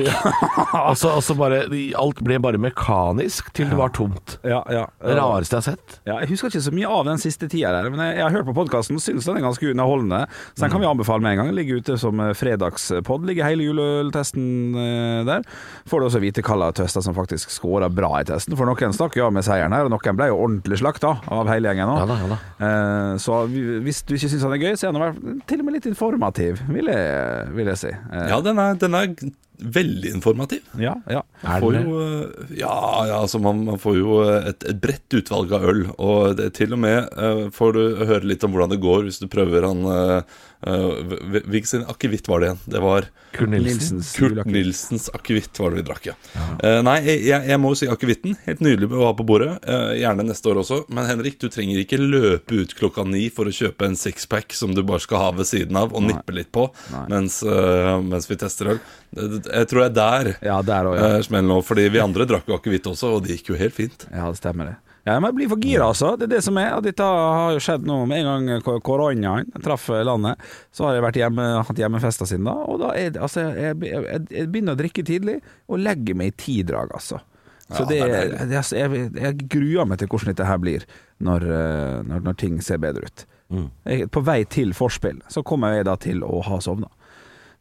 Altså, altså bare Alt ble bare mekanisk til det var tomt. Ja, ja. Det rareste jeg har sett. Ja, jeg husker ikke så mye av den siste tida der, men jeg, jeg har hørt på podkasten og syns den er ganske underholdende. Så den kan vi anbefale med en gang. Ligger ute som eh, fredagspod. Ligger hele juleøltesten eh, der. Får du også vite hvilke tøster som faktisk scora bra i testen. For noen stakk jo av med seieren her, og noen ble jo ordentlig slakta av hele gjengen Ja da, ja da. Eh, så hvis du ikke syns han er gøy, så er han i hvert fall til og med litt informativ, vil jeg, vil jeg si. Eh, Ja, den er, den er veldig informativ. ja, ja. Man Får jo, eh, ja, ja, altså man, man får jo et, et bredt utvalg av øl. Og det, til og med uh, får du høre litt om hvordan det går hvis du prøver han uh, Hvilken akevitt var det igjen? Det var Kurt Nilsens Kurt. Nilsens akevitt var det vi drakk, ja. Eh, nei, jeg, jeg må jo si akevitten. Helt nydelig å ha på bordet. Eh, gjerne neste år også. Men Henrik, du trenger ikke løpe ut klokka ni for å kjøpe en sixpack som du bare skal ha ved siden av og nippe litt på mens, eh, mens vi tester øl. Det- Jeg tror det er der Ja, der også, ja. eh, smellen lå. Fordi vi andre drakk jo akevitt også, og det gikk jo helt fint. Ja, det stemmer det. Ja, men jeg blir for gira, altså. Det er det som er. Og dette har jo skjedd nå med en gang ko- koronaen traff landet. Så har jeg vært hjemme, hatt hjemmefester siden da. Og da er det altså Jeg, jeg, jeg begynner å drikke tidlig, og legger meg i tidrag, altså. Så Ja, det, det jeg, jeg gruer meg til hvordan dette her blir, når, eh, når, når ting ser bedre ut. Mm. Jeg, på vei til forspill så kommer jeg da til å ha sovna.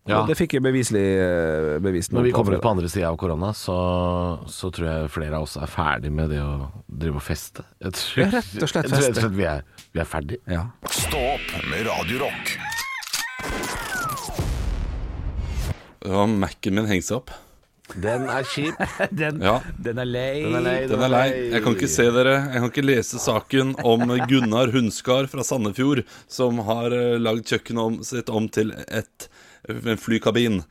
Ja. Og det fikk jeg beviselig eh, bevist Når vi kommer ut på andre sida av korona, så, så tror jeg flere av oss er ferdig med det å drive og feste. Jeg tror, Ja, rett og slett jeg tror feste. vi er, vi er ferdig. Ja. Stå opp med Radiorock. Ja, Mac-en min henger seg opp. Den er kjip. Den, Ja. den er lei. Den er lei. Den er lei. Jeg kan ikke se dere. Jeg kan ikke lese saken om Gunnar Hunskar fra Sandefjord, som har uh, lagd kjøkkenet sitt om til et, en flykabin.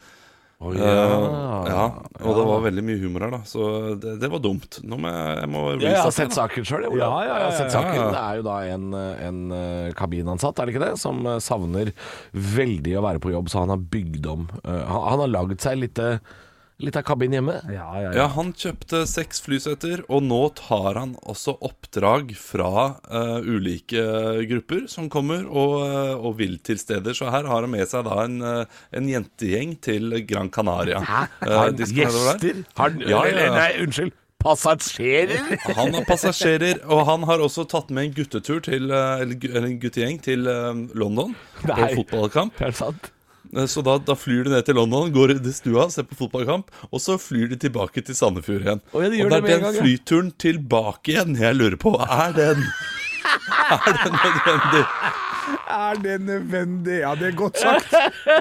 ja. Uh, ja, og det var veldig mye humor her, da. Så det, det var dumt. Nå må jeg, jeg må Ja, jeg har sett saken sjøl, Ja, ja, ja, Jeg har sett saken. ja. Det er jo da en, en eh, kabinansatt, er det ikke det, som eh, savner veldig å være på jobb, så han har bygd om uh, Han, han har lagd seg litt, eh, litt av kabin hjemme. Ja, ja, ja. Ja, han kjøpte seks flyseter, og nå tar han også oppdrag fra uh, ulike grupper som kommer og, uh, og vil til steder. Så her har han med seg da en, uh, en jentegjeng til Gran Canaria. Hæ? Har han gjester? Har han, Ja, ja, nei, unnskyld. Passasjerer? Han har passasjerer, og han har også tatt med en guttetur til Eller en guttegjeng til London London på Nei. fotballkamp. Er det sant? Eh, Så da, da flyr de ned til London, går i stua, ser på fotballkamp, og så flyr de tilbake til Sandefjord igjen. Oh, ja, de og det det er en den gang, ja. flyturen tilbake igjen jeg lurer på. Er den Er den nødvendig? Er det nødvendig? Ja, det er godt sagt.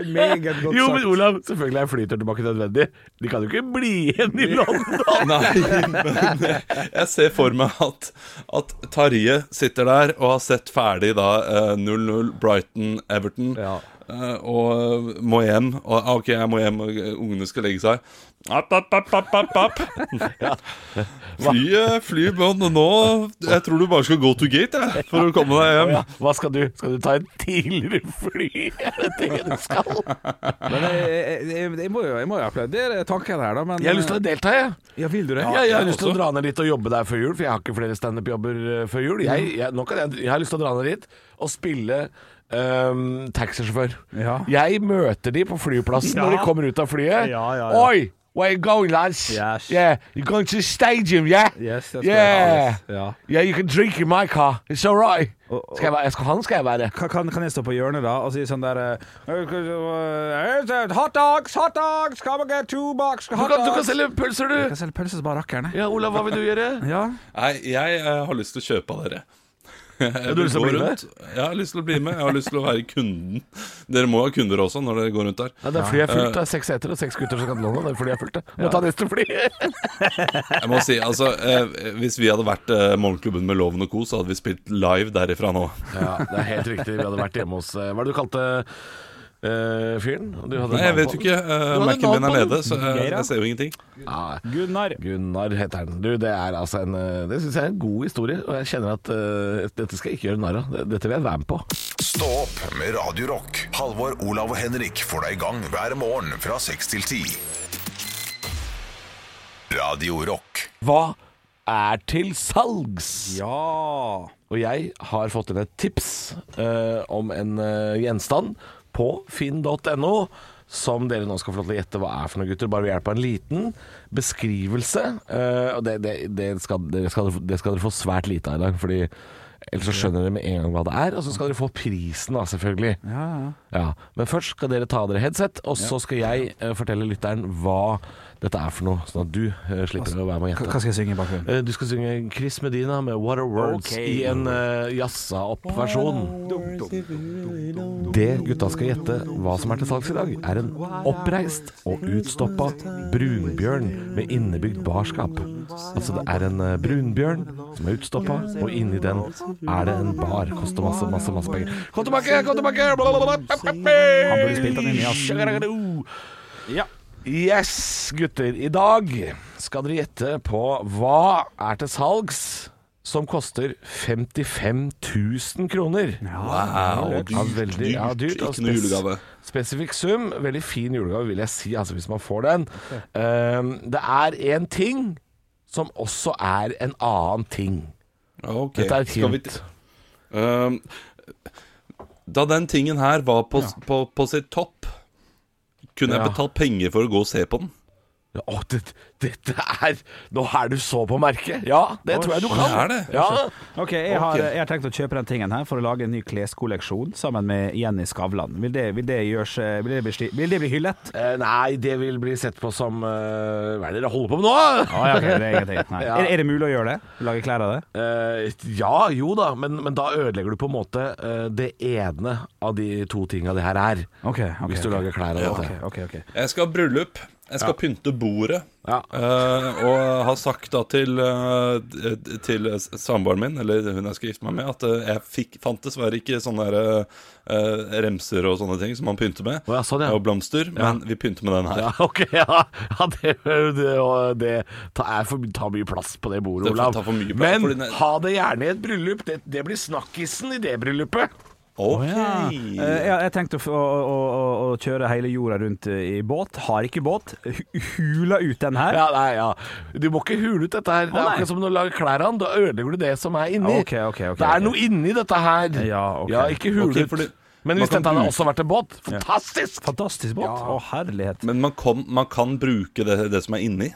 Meget godt sagt. Jo, men. Olav, selvfølgelig er flytur tilbake nødvendig. De kan jo ikke bli igjen i London. Nei, men jeg ser for meg at, at Tarje sitter der og har sett ferdig da eh, 0-0 Brighton-Everton. Ja. Eh, og må hjem. Og ah, OK, jeg må hjem, og ungene skal legge seg. App, app, app, app, app, app. Flyet, fly, men nå Jeg tror du bare skal go to gate jeg, for å komme deg hjem. Ja, hva skal du? Skal du ta en tidligere fly? Er det det du skal? Men jeg, jeg, jeg, jeg må jo, jeg må jo applaudere tanken her, da. Men, Jeg har lyst til å delta, jeg. Ja, vil du det? Ja, jeg har lyst til å dra ned dit og jobbe der før jul, for jeg har ikke flere standup-jobber eh, før jul. Jeg, jeg, nå jeg, jeg har lyst til å dra ned dit og spille um, taxisjåfør. Ja. Jeg møter de på flyplassen Ja. når de kommer ut av flyet. Ja, ja, ja. Oi! Where you going, lads? Yes. Yeah, you're going to the stadium, yeah? Yes, that's yeah. right. Yes. Yeah, you can drink in my car. It's all right. Skal jeg være, skal han skal jeg være. Kan, kan, jeg stå på hjørnet da og si sånn der uh, Hot dogs, hot dogs, come and get two box Du hot kan, du kan selge pølser, Jeg du. kan selge pølser som bare rakkerne. Ja, Olav, hva vil du gjøre? Ja. Nei, jeg, eh, har lyst til å kjøpe av dere. Jeg du har lyst til å bli bli med? rundt. Jeg har lyst til å bli med. Jeg har lyst til å være kunden. Dere må ha kunder også når dere går rundt der. Ja, det flyet er fullt. Det er seks seter og seks gutter som skal til London. Det flyet er fullt. Må ta neste fly. Jeg må si, altså eh, Hvis vi hadde vært eh, Morgenklubben med Loven og Co., så hadde vi spilt live derifra nå. Ja, det er helt riktig. Vi hadde vært hjemme hos eh, Hva er det du kalte eh, fyren? Du hadde Nei, jeg vet jo ikke. Uh, Mac-en min er nede, så uh, jeg ser jo ingenting. Ah, Gunnar. Gunnar heter han. Du, det er altså en Det syns jeg er en god historie, og jeg kjenner at uh, dette skal jeg ikke gjøre narr av. Dette vil jeg være med på. Stå opp med Radio Rock. Halvor, Olav og Henrik får deg i gang hver morgen fra seks til ti. Radio Rock. Hva er til salgs? Ja. Og jeg har fått inn et tips eh, om en gjenstand på finn.no. Som dere nå skal få lov til å gjette hva er for noe, gutter. Bare ved hjelp av en liten beskrivelse. Uh, og det, det, det, skal, det, skal, det skal dere få svært lite av i dag. Fordi ellers så skjønner dere med en gang hva det er. Og så skal dere få prisen, da, selvfølgelig. Ja, ja. Ja, Men først skal dere ta av dere headset, og så skal jeg uh, fortelle lytteren hva dette er for noe, sånn at du uh, slipper å være med og gjette. hva skal jeg synge i bakgrunnen? Uh, Du skal synge Chris Medina med What Are Words okay. i en uh, jazza opp versjon. Det gutta skal gjette hva som er til salgs i dag, er en oppreist og utstoppa brunbjørn med innebygd barskap. Altså det er en brunbjørn som er utstoppa, og inni den er det en bar. Koster masse, masse, masse penger. Kom tilbake, kom tilbake! Han burde spilt den inn i jazzen. Ja. Yes, gutter. I dag skal dere gjette på hva er til salgs som koster 55 000 kroner. Wow, dyrt, Ja, veldig, ja, dyrt, Ikke noe julegave. Spesifikk sum. Veldig fin julegave, vil jeg si, altså hvis man får den. Um, det er én ting som også er en annen ting. Ok, Dette er et skal vi hint. t- Um, da den tingen her var på, på, på sitt topp, kunne jeg betalt penger for å gå og se på den? Ja, Å, det, dette er Nå er du så på merket. Ja, det tror jeg du kan. er det? Ja. Ok, jeg har, jeg har tenkt å kjøpe den tingen her for å lage en ny kleskolleksjon sammen med Jenny Skavlan. Vil det, vil det, gjørs, vil det, bli, vil det bli hyllet? Eh, nei, det vil bli sett på som uh, Hva er det dere holder på med nå? Oh, ja, okay, det er ingenting. Ja. Er, er det mulig å gjøre det? Lage klær av det? Eh, ja, jo da, men, men da ødelegger du på en måte uh, det ene av de to tinga det her er. Okay, okay, Hvis du lager klær av det dette. Jeg skal ha bryllup. Jeg skal pynte bordet. Ja. Eh, og har sagt da til, uh, til samboeren min, eller hun jeg skal gifte meg med, at uh, jeg fikk, fant dessverre ikke sånne der, remser og sånne ting som man pynter med. Oh, sånn. Og blomster. Men vi pynter med den her. Ja, ok, ja, ja det, det, det tar, for, tar mye plass på det bordet, Olav. Men ha det gjerne i et bryllup. Det, det blir snakkisen i det bryllupet. Ok. Eh, jeg, jeg tenkte å, å, å, å, kjøre hele jorda rundt eh, i båt. Har ikke båt. Hula ut den her. Ja, nei, ja. Du må ikke hule ut dette her. Det er Å, akkurat som når du lager klær av den. Da ødelegger du det som er inni. Okay, okay, okay, det er noe inni dette her. Ja, ja ikke hule ut. fordi Men hvis dette hadde også vært en båt, fantastisk! Fantastisk båt. Ja. Å, herlighet. Men man, kom, man kan bruke det, det som er inni.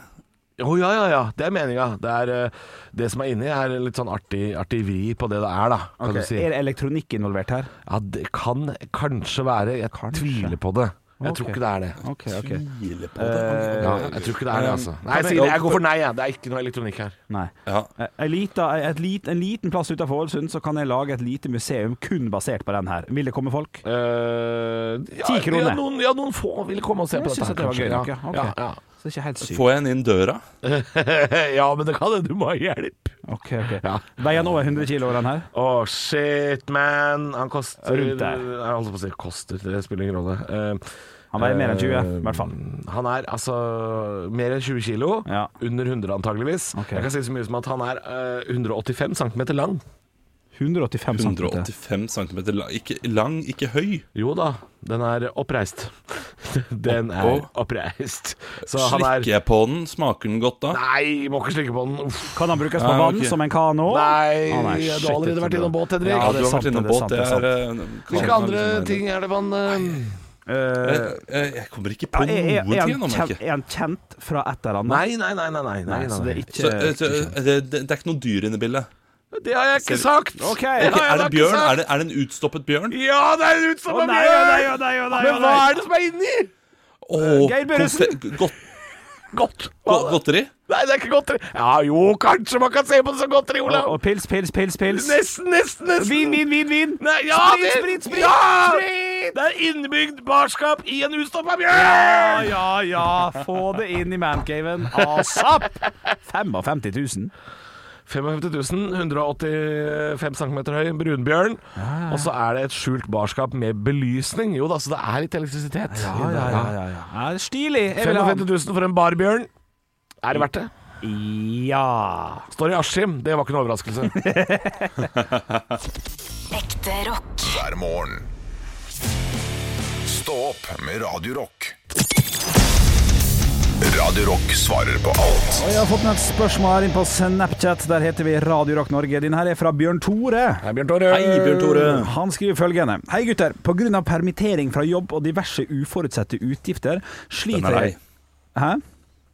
Å ja, ja, ja. Det er meninga. Det, er, eh, det som er inni, er litt sånn artig, artig vri på det det er, da. Kan okay. du si. Er det elektronikk involvert her? Ja, det kan kanskje være. Jeg Kanskje. tviler på det. Jeg okay. tror ikke det er det. Okay, okay. Tviler på Eh, det. Ja, jeg tror ikke det er det, altså. Nei, jeg, sier jeg- jeg går for nei, jeg. Det er ikke noe elektronikk her. Nei. Ja. Eh, En, lita, et lit, en liten plass utenfor Ålesund så kan jeg lage et lite museum kun basert på den her. Vil det komme folk? Uh, ja, Ti kroner. Ja noen, ja, noen få vil komme og se Jeg på dette. dette. at det var gøy ja. ja. Det er ikke helt sykt. Får jeg en inn døra? ja, men det kan hende du må ha hjelp. Ok, ok. Ja. Veier han over 100 kilo, den her? Å, shit, man. Han koster Rundt der. Jeg holdt på å si koster, det spiller ingen rolle. Uh, Han veier mer enn 20, eh, i hvert fall. Han er altså mer enn 20 kilo. Ja. Under 100 antageligvis. Ok. Jeg kan si så mye som at han er uh, 185 cm lang. 185 cm. 185 cm. Ikke lang, ikke høy. Jo da, den er oppreist. Den er oppreist. Så han er Slikker jeg på den? Smaker den godt da? Nei, må ikke slikke på den. Uff. Kan han brukes på Nei, vann okay. som en kano? Nei, ah, nei, du har allerede er vært innom båt, Henrik. Ja, du har vært innom båt. eh, Hvilke andre ting er det man uh, Eh, jeg, jeg, jeg kommer ikke på ja, er, er, noen er, han kjent, er han kjent fra et eller annet? Nei, nei, nei. nei, nei, nei, Nei, nei, så det er ikke, Så, så, det, det, det er ikke noe dyr inne i bildet? Det har jeg ikke sagt! Okay. Det har Ok, jeg er det bjørn? Er det, er det en utstoppet bjørn? Ja, det er en utstoppet oh, nei, nei, bjørn! nei, å nei, Men hva er det som er inni? Oh, Geir Børresen. godt, Godt. go- godteri? Nei, det er ikke godteri. Ja, jo, kanskje man kan se på det som godteri, Og, Olav. og pils, pils, pils, pils. Nesten, nesten, nesten. Vin, vin, vin, vin. Nei, ja, Sprit, sprit, sprit, ja! sprit. Det er innebygd barskap i en utstoppa Ja, bjørn! ja, ja. Få det inn i mancaven. Asap! 55 000. 55 185 cm høy, brunbjørn. Og så er det et skjult barskap med belysning. Jo da, så det er litt elektrisitet. Ja, ja, ja, ja, ja. ja stilig. Jeg 55 000 for en barbjørn. Er det verdt det? Ja. Står i Askim. Det var ikke noe overraskelse. Ekte rock. hver morgen. Stå opp med Radio Rock. Radio Rock svarer på alt Og jeg har fått med et spørsmål her inn på Snapchat. Der heter vi Radio Rock Norge. Din her er fra Bjørn Tore. Hei, Bjørn Tore. Hei, Bjørn Tore. Han skriver følgende Hei gutter, av permittering fra jobb og diverse uforutsette utgifter sliter Den er lei. Hæ?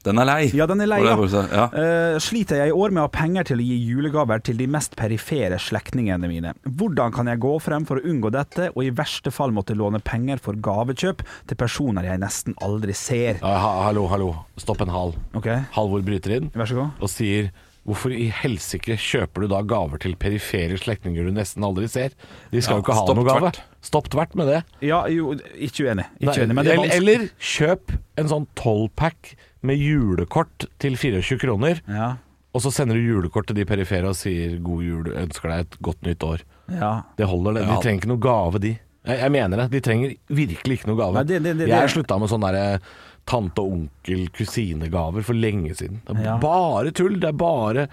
Den er lei. Ja, den er lei, ja. Eh, sliter jeg i år med å ha penger til å gi julegaver til de mest perifere slektningene mine. Hvordan kan jeg gå frem for å unngå dette, og i verste fall måtte låne penger for gavekjøp til personer jeg nesten aldri ser? Uh, ha, hallo, hallo. Stopp en hal. Okay. Halvor bryter inn vær så god. og sier Hvorfor i helsike kjøper du da gaver til perifere slektninger du nesten aldri ser? De skal Ja, jo ikke ha noen noe gave. Stopp tvert med det. Ja, jo, ikke uenig. Ikke Nei, uenig men det er eller, eller kjøp en sånn 12-pack med julekort til 24 kroner, Ja, og så sender du julekort til de perifere og sier 'god jul, ønsker deg et godt nytt år'. ja. Det holder, det. De trenger ikke noe gave, de. Jeg, jeg mener det. De trenger virkelig ikke noe gave. Nei, det- det- det- jeg det- slutta med sånne der tante og onkel, kusinegaver for lenge siden. Det er Ja. bare tull. Det er bare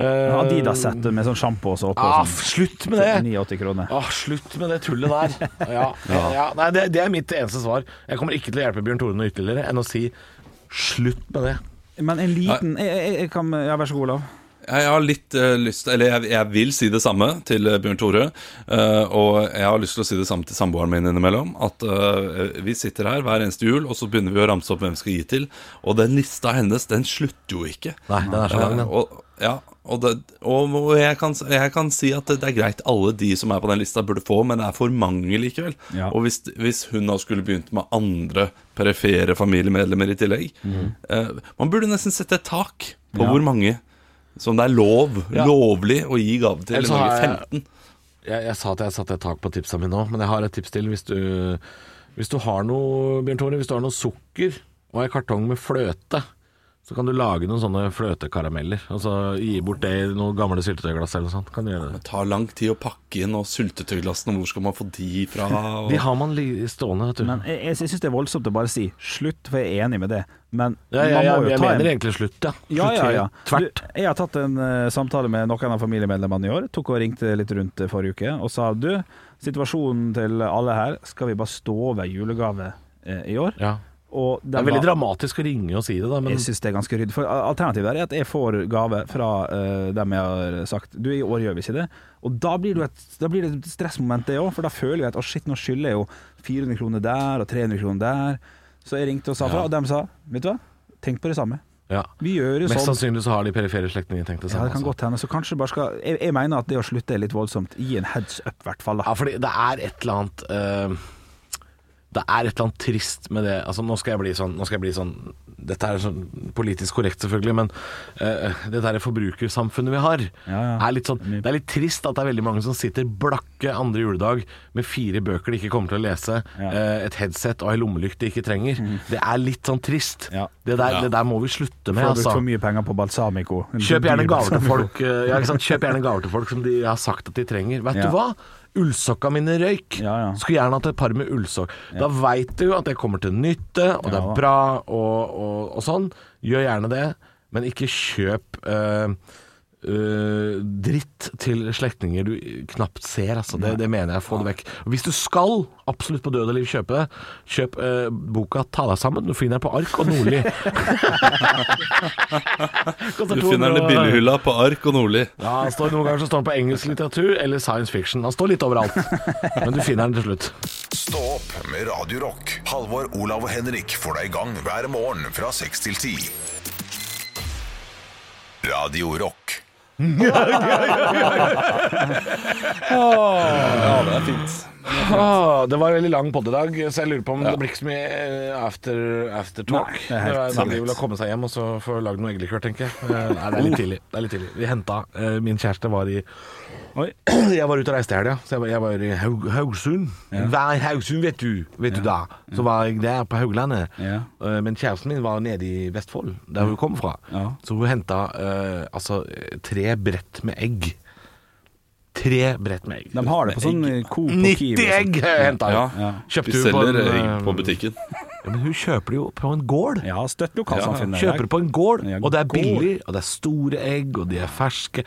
uh, Adidas-sett med sånn sjampo og såpe Ah, og sånn. slutt med det! 89 kroner. Ah, slutt med det tullet der. Ja, ja. Nei, det, det er mitt eneste svar. Jeg kommer ikke til å hjelpe Bjørn Tore noe ytterligere enn å si slutt med det. Men en liten jeg, jeg, jeg kan, Ja, vær så god, Olav. Jeg har litt uh, lyst Eller jeg, jeg vil si det samme til eh, Bjørn Tore. Uh, og jeg har lyst til å si det samme til samboeren min innimellom. At uh, vi sitter her hver eneste jul, og så begynner vi å ramse opp hvem vi skal gi til. Og den lista hennes, den slutter jo ikke. Nei, den er så lang, den. og, ja, og, det, og, og jeg, kan, jeg kan si at det, det er greit, alle de som er på den lista, burde få, men det er for mange likevel. Ja. Og hvis, hvis hun da skulle begynt med andre perifere familiemedlemmer i tillegg eh, Man burde nesten sette et tak på Ja. hvor mange som det er lov, Ja. lovlig å gi gave til Eller så har jeg- 15. Jeg, jeg sa at jeg satte et tak på tipsa mine nå, men jeg har et tips til. Hvis du, hvis du har noe, Bjørn Tore, hvis du har noe sukker og en kartong med fløte, så kan du lage noen sånne fløtekarameller. Altså gi bort det i noen gamle syltetøyglass eller noe sånt. Kan du gjøre det. Det tar lang tid å pakke inn, og syltetøyglassene, hvor skal man få de fra? Og... De har man li- stående, vet du. Men jeg, jeg syns det er voldsomt å bare si slutt, for jeg er enig med det. Men ja, ja, man ja, må jo jeg ta mener en egentlig slutt, ja. ja, Slutt ja, ja. Tvert. Du, jeg har tatt en uh, samtale med noen av familiemedlemmene i år. Tok og ringte litt rundt eh, forrige uke og sa du, situasjonen til alle her, skal vi bare stå ved julegave uh, i år? Ja. Det er veldig dramatisk å ringe og si det, da, men Jeg syns det er ganske ryddig. For Alternativet er at jeg får gave fra uh, dem jeg har sagt Du, i år gjør vi ikke det. Og da blir et, da blir det et stressmoment, det òg. For da føler jeg at å shit, nå skylder jeg jo 400 kroner der og 300 kroner der. Så jeg ringte og sa fra, Ja. og de sa vet du hva, tenk på det samme. ja. Vi gjør jo Mest sånn. sannsynlig så har de perifere slektninger tenkt det samme. Ja, det kan altså. godt hende. Så kanskje bare skal jeg, jeg mener at det å slutte er litt voldsomt. Gi en heads up, i hvert fall. Ja, fordi det er et eller annet eh, Det er et eller annet trist med det Altså, nå skal jeg bli sånn, nå skal jeg bli sånn Dette er sånn politisk korrekt, selvfølgelig, men uh, det der forbrukersamfunnet vi har, Ja, ja. er litt sånn Det er litt trist at det er veldig mange som sitter blakke andre juledag med fire bøker de ikke kommer til å lese, Ja. Eh, et headset og ei lommelykt de ikke trenger. Det er litt sånn trist. Ja. Det der, det der må vi slutte med, altså. for mye penger på balsamico. Kjøp gjerne gaver til folk uh, Ja, ikke sant? Kjøp gjerne gaver til folk som de har sagt at de trenger. Vet Ja. du hva? Ullsokka mine røyk. Ja, ja. Skulle gjerne hatt et par med ullsokk. Da veit du at det kommer til nytte, og det er bra og, og, og sånn. Gjør gjerne det, men ikke kjøp eh, eh, dritt til slektninger du knapt ser. Altså. Det, det mener jeg. Få det vekk. Hvis du skal absolutt på død og liv kjøpe det, kjøp uh, boka 'Ta deg sammen'. Du finner den på Ark og Nordli. Du finner den i 200 billighylla på Ark og Nordli. ja, han står, Noen ganger så står den på engelsk litteratur eller science fiction. Han står litt overalt, men du finner den til slutt. Stå opp med Radio Rock. Halvor, Olav og Henrik får deg i gang hver morgen fra 6 til 10. Radio Rock. Ja, det er fint. Ah, det var en veldig lang podd i dag, så jeg lurer på om det blir ikke så mye eh, after, after talk. Nei, det er helt sant. veldig vel å seg hjem og så få lagd noe eggelikør, tenker jeg. Eh, Nei, det er litt tidlig. Det er litt tidlig. Vi henta eh, Min kjæreste var i Oi. Jeg var ute og reiste i helga, så jeg var, jeg var i Haug, Haugsund. Ja. er Haugsund, vet du? Vet du da? Så var jeg der på Hauglandet. Ja. Eh, Men kjæresten min var nede i Vestfold, der hun kom fra. Ja. Så hun henta uh, altså tre brett med egg. Tre brett med egg. De har det på sånn. Coop og 90 Kiwi. og sånn. egg henta hun. Ja, Ja. Kjøpte hun på selger egg eh, på butikken. Ja, men hun kjøper det jo på en gård. Ja, støtt lokalsamfunnet. Kjøper det på en gård, og det er billig, og det er store egg, og de er ferske.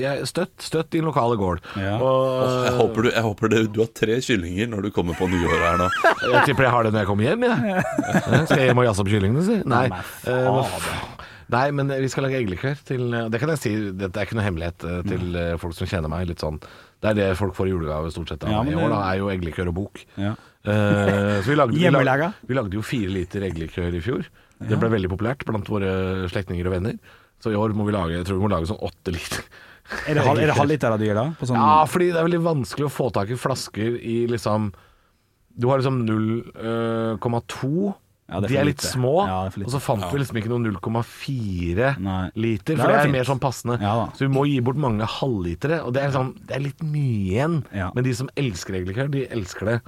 Ja, støtt, støtt din lokale gård. Ja. Og Jeg håper, du, jeg håper det, du har tre kyllinger når du kommer på nyåret her nå. jeg tipper jeg har det når jeg kommer hjem, jeg. Ja. Skal jeg hjem og jazze opp kyllingene, si? Nei. Nei, eh, men Nei, men vi skal lage eggelikør til Det kan jeg si, dette er ikke noe hemmelighet eh, til eh, folk som kjenner meg. Litt sånn Det er det folk får i julegave stort sett av Ja, meg i år, da, er jo eggelikør og bok. Ja. Eh, så vi lagde, vi, lagde, vi lagde jo fire liter eggelikør i fjor. Det ble veldig populært blant våre slektninger og venner. Så i år må vi lage Jeg tror vi må lage sånn åtte liter. Er det, halv- er det halvliter av dyr, da? På sånn, Ja, fordi det er veldig vanskelig å få tak i flasker i liksom Du har liksom 0,2. Ja, er de er litt lite. små. Ja, det er og så fant vi liksom ikke noe 0,4 Nei. liter, Det for det var er fint. mer sånn passende. Ja så vi må gi bort mange halvlitere, og det er, sånn, det er litt mye igjen. Ja. Men de som elsker eggelikør, de elsker det.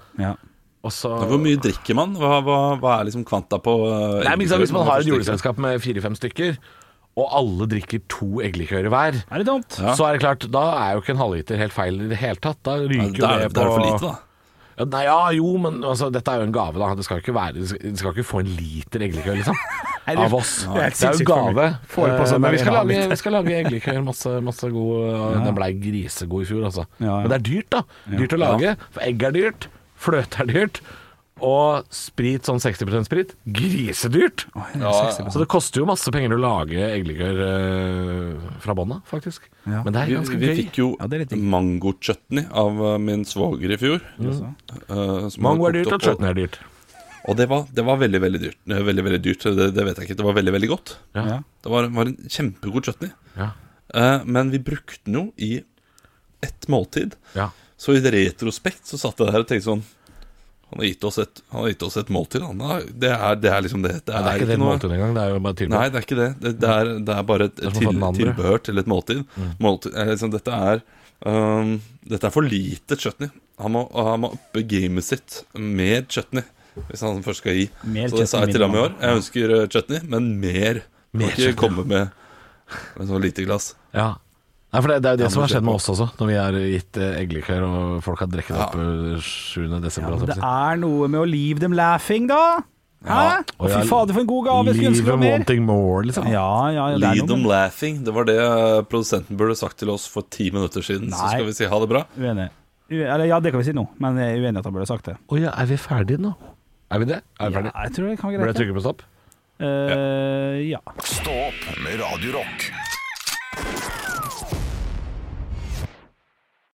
Ja. Og så Hvor mye drikker man? Hva, hva, hva er liksom kvanta på uh, Nei, men ikke Hvis man har et juleselskap med fire-fem stykker, og alle drikker to eggelikører hver, Er det dumt? Ja. så er det klart, da er jo ikke en halvliter helt feil i det hele tatt. Da Ja, ryker det, jo er, det på det er for lite, da. Ja, nei, ja, jo, men altså, dette er jo en gave, da. Det skal ikke være skal, skal ikke få en liter eggelikør, liksom. Nei, det- Av oss. det er Det er jo gave. Får det på Eh, sånn men vi skal lage, vi skal lage eggelikør. Masse, masse god Den blei grisegod i fjor, altså. Ja, ja. Men det er dyrt, da. Dyrt å lage. For egg er dyrt. Fløte er dyrt. Og sprit, sånn 60% sprit, grisedyrt. Ja, Så det koster jo masse penger å lage eggelikør eh, fra bånn av, faktisk. Ja. Men det er ganske gøy. vi vi fikk jo Ja, mangochutney av uh, min svoger i fjor. Mm. uh, Mango er dyrt, og chutney er dyrt. Og det var, det var veldig, veldig dyrt. Eh, Veldig, veldig dyrt, det, det vet jeg ikke. Det var veldig, veldig godt. Ja. Ja. Det var, var en kjempegod chutney. Ja. Uh, men vi brukte den jo i ett måltid. ja. Så i retrospekt så satt jeg der og tenkte sånn Han har gitt oss et, han har gitt oss et måltid. Han det, er, det er liksom det. Det Ja, det er ikke det noe- måltid engang, det er jo bare tilbehør. Nei, det er ikke det. Det, det, er, det er bare et er til, tilbehør til et måltid. måltid eh, liksom, dette, er, um, dette er for lite chutney. Han må, han må uppe gamet sitt med chutney hvis han først skal gi. Mer Så det sa jeg til ham i år. Jeg ønsker chutney, men mer. Mer Må ikke chutney. komme med, med så lite glass. Ja. Nei, for det, det er jo det Ja, som har skjedd med oss også, når vi har gitt eh, eggelikør og folk har drukket opp eh, 7. desember. Holdt det jeg på å si. er noe med å leave them laughing, da. Hæ? Ja. Å, fy fader, for en god gave. Skulle Leave ønske det var them mer. wanting more, liksom. Ja, ja, ja, det er Lead them med laughing. Det var det uh, produsenten burde sagt til oss for ti minutter siden. Så Nei. skal vi si ha det bra. uenig. Ue- Eller, ja, det kan vi si nå, men jeg er uenig i at han burde sagt det. Å ja, er vi ferdige nå? Er vi det? Er vi Ja, ferdige? jeg tror det kan være Burde jeg greit. trykke på stopp? Eh, ja. Stå opp med Radio Rock.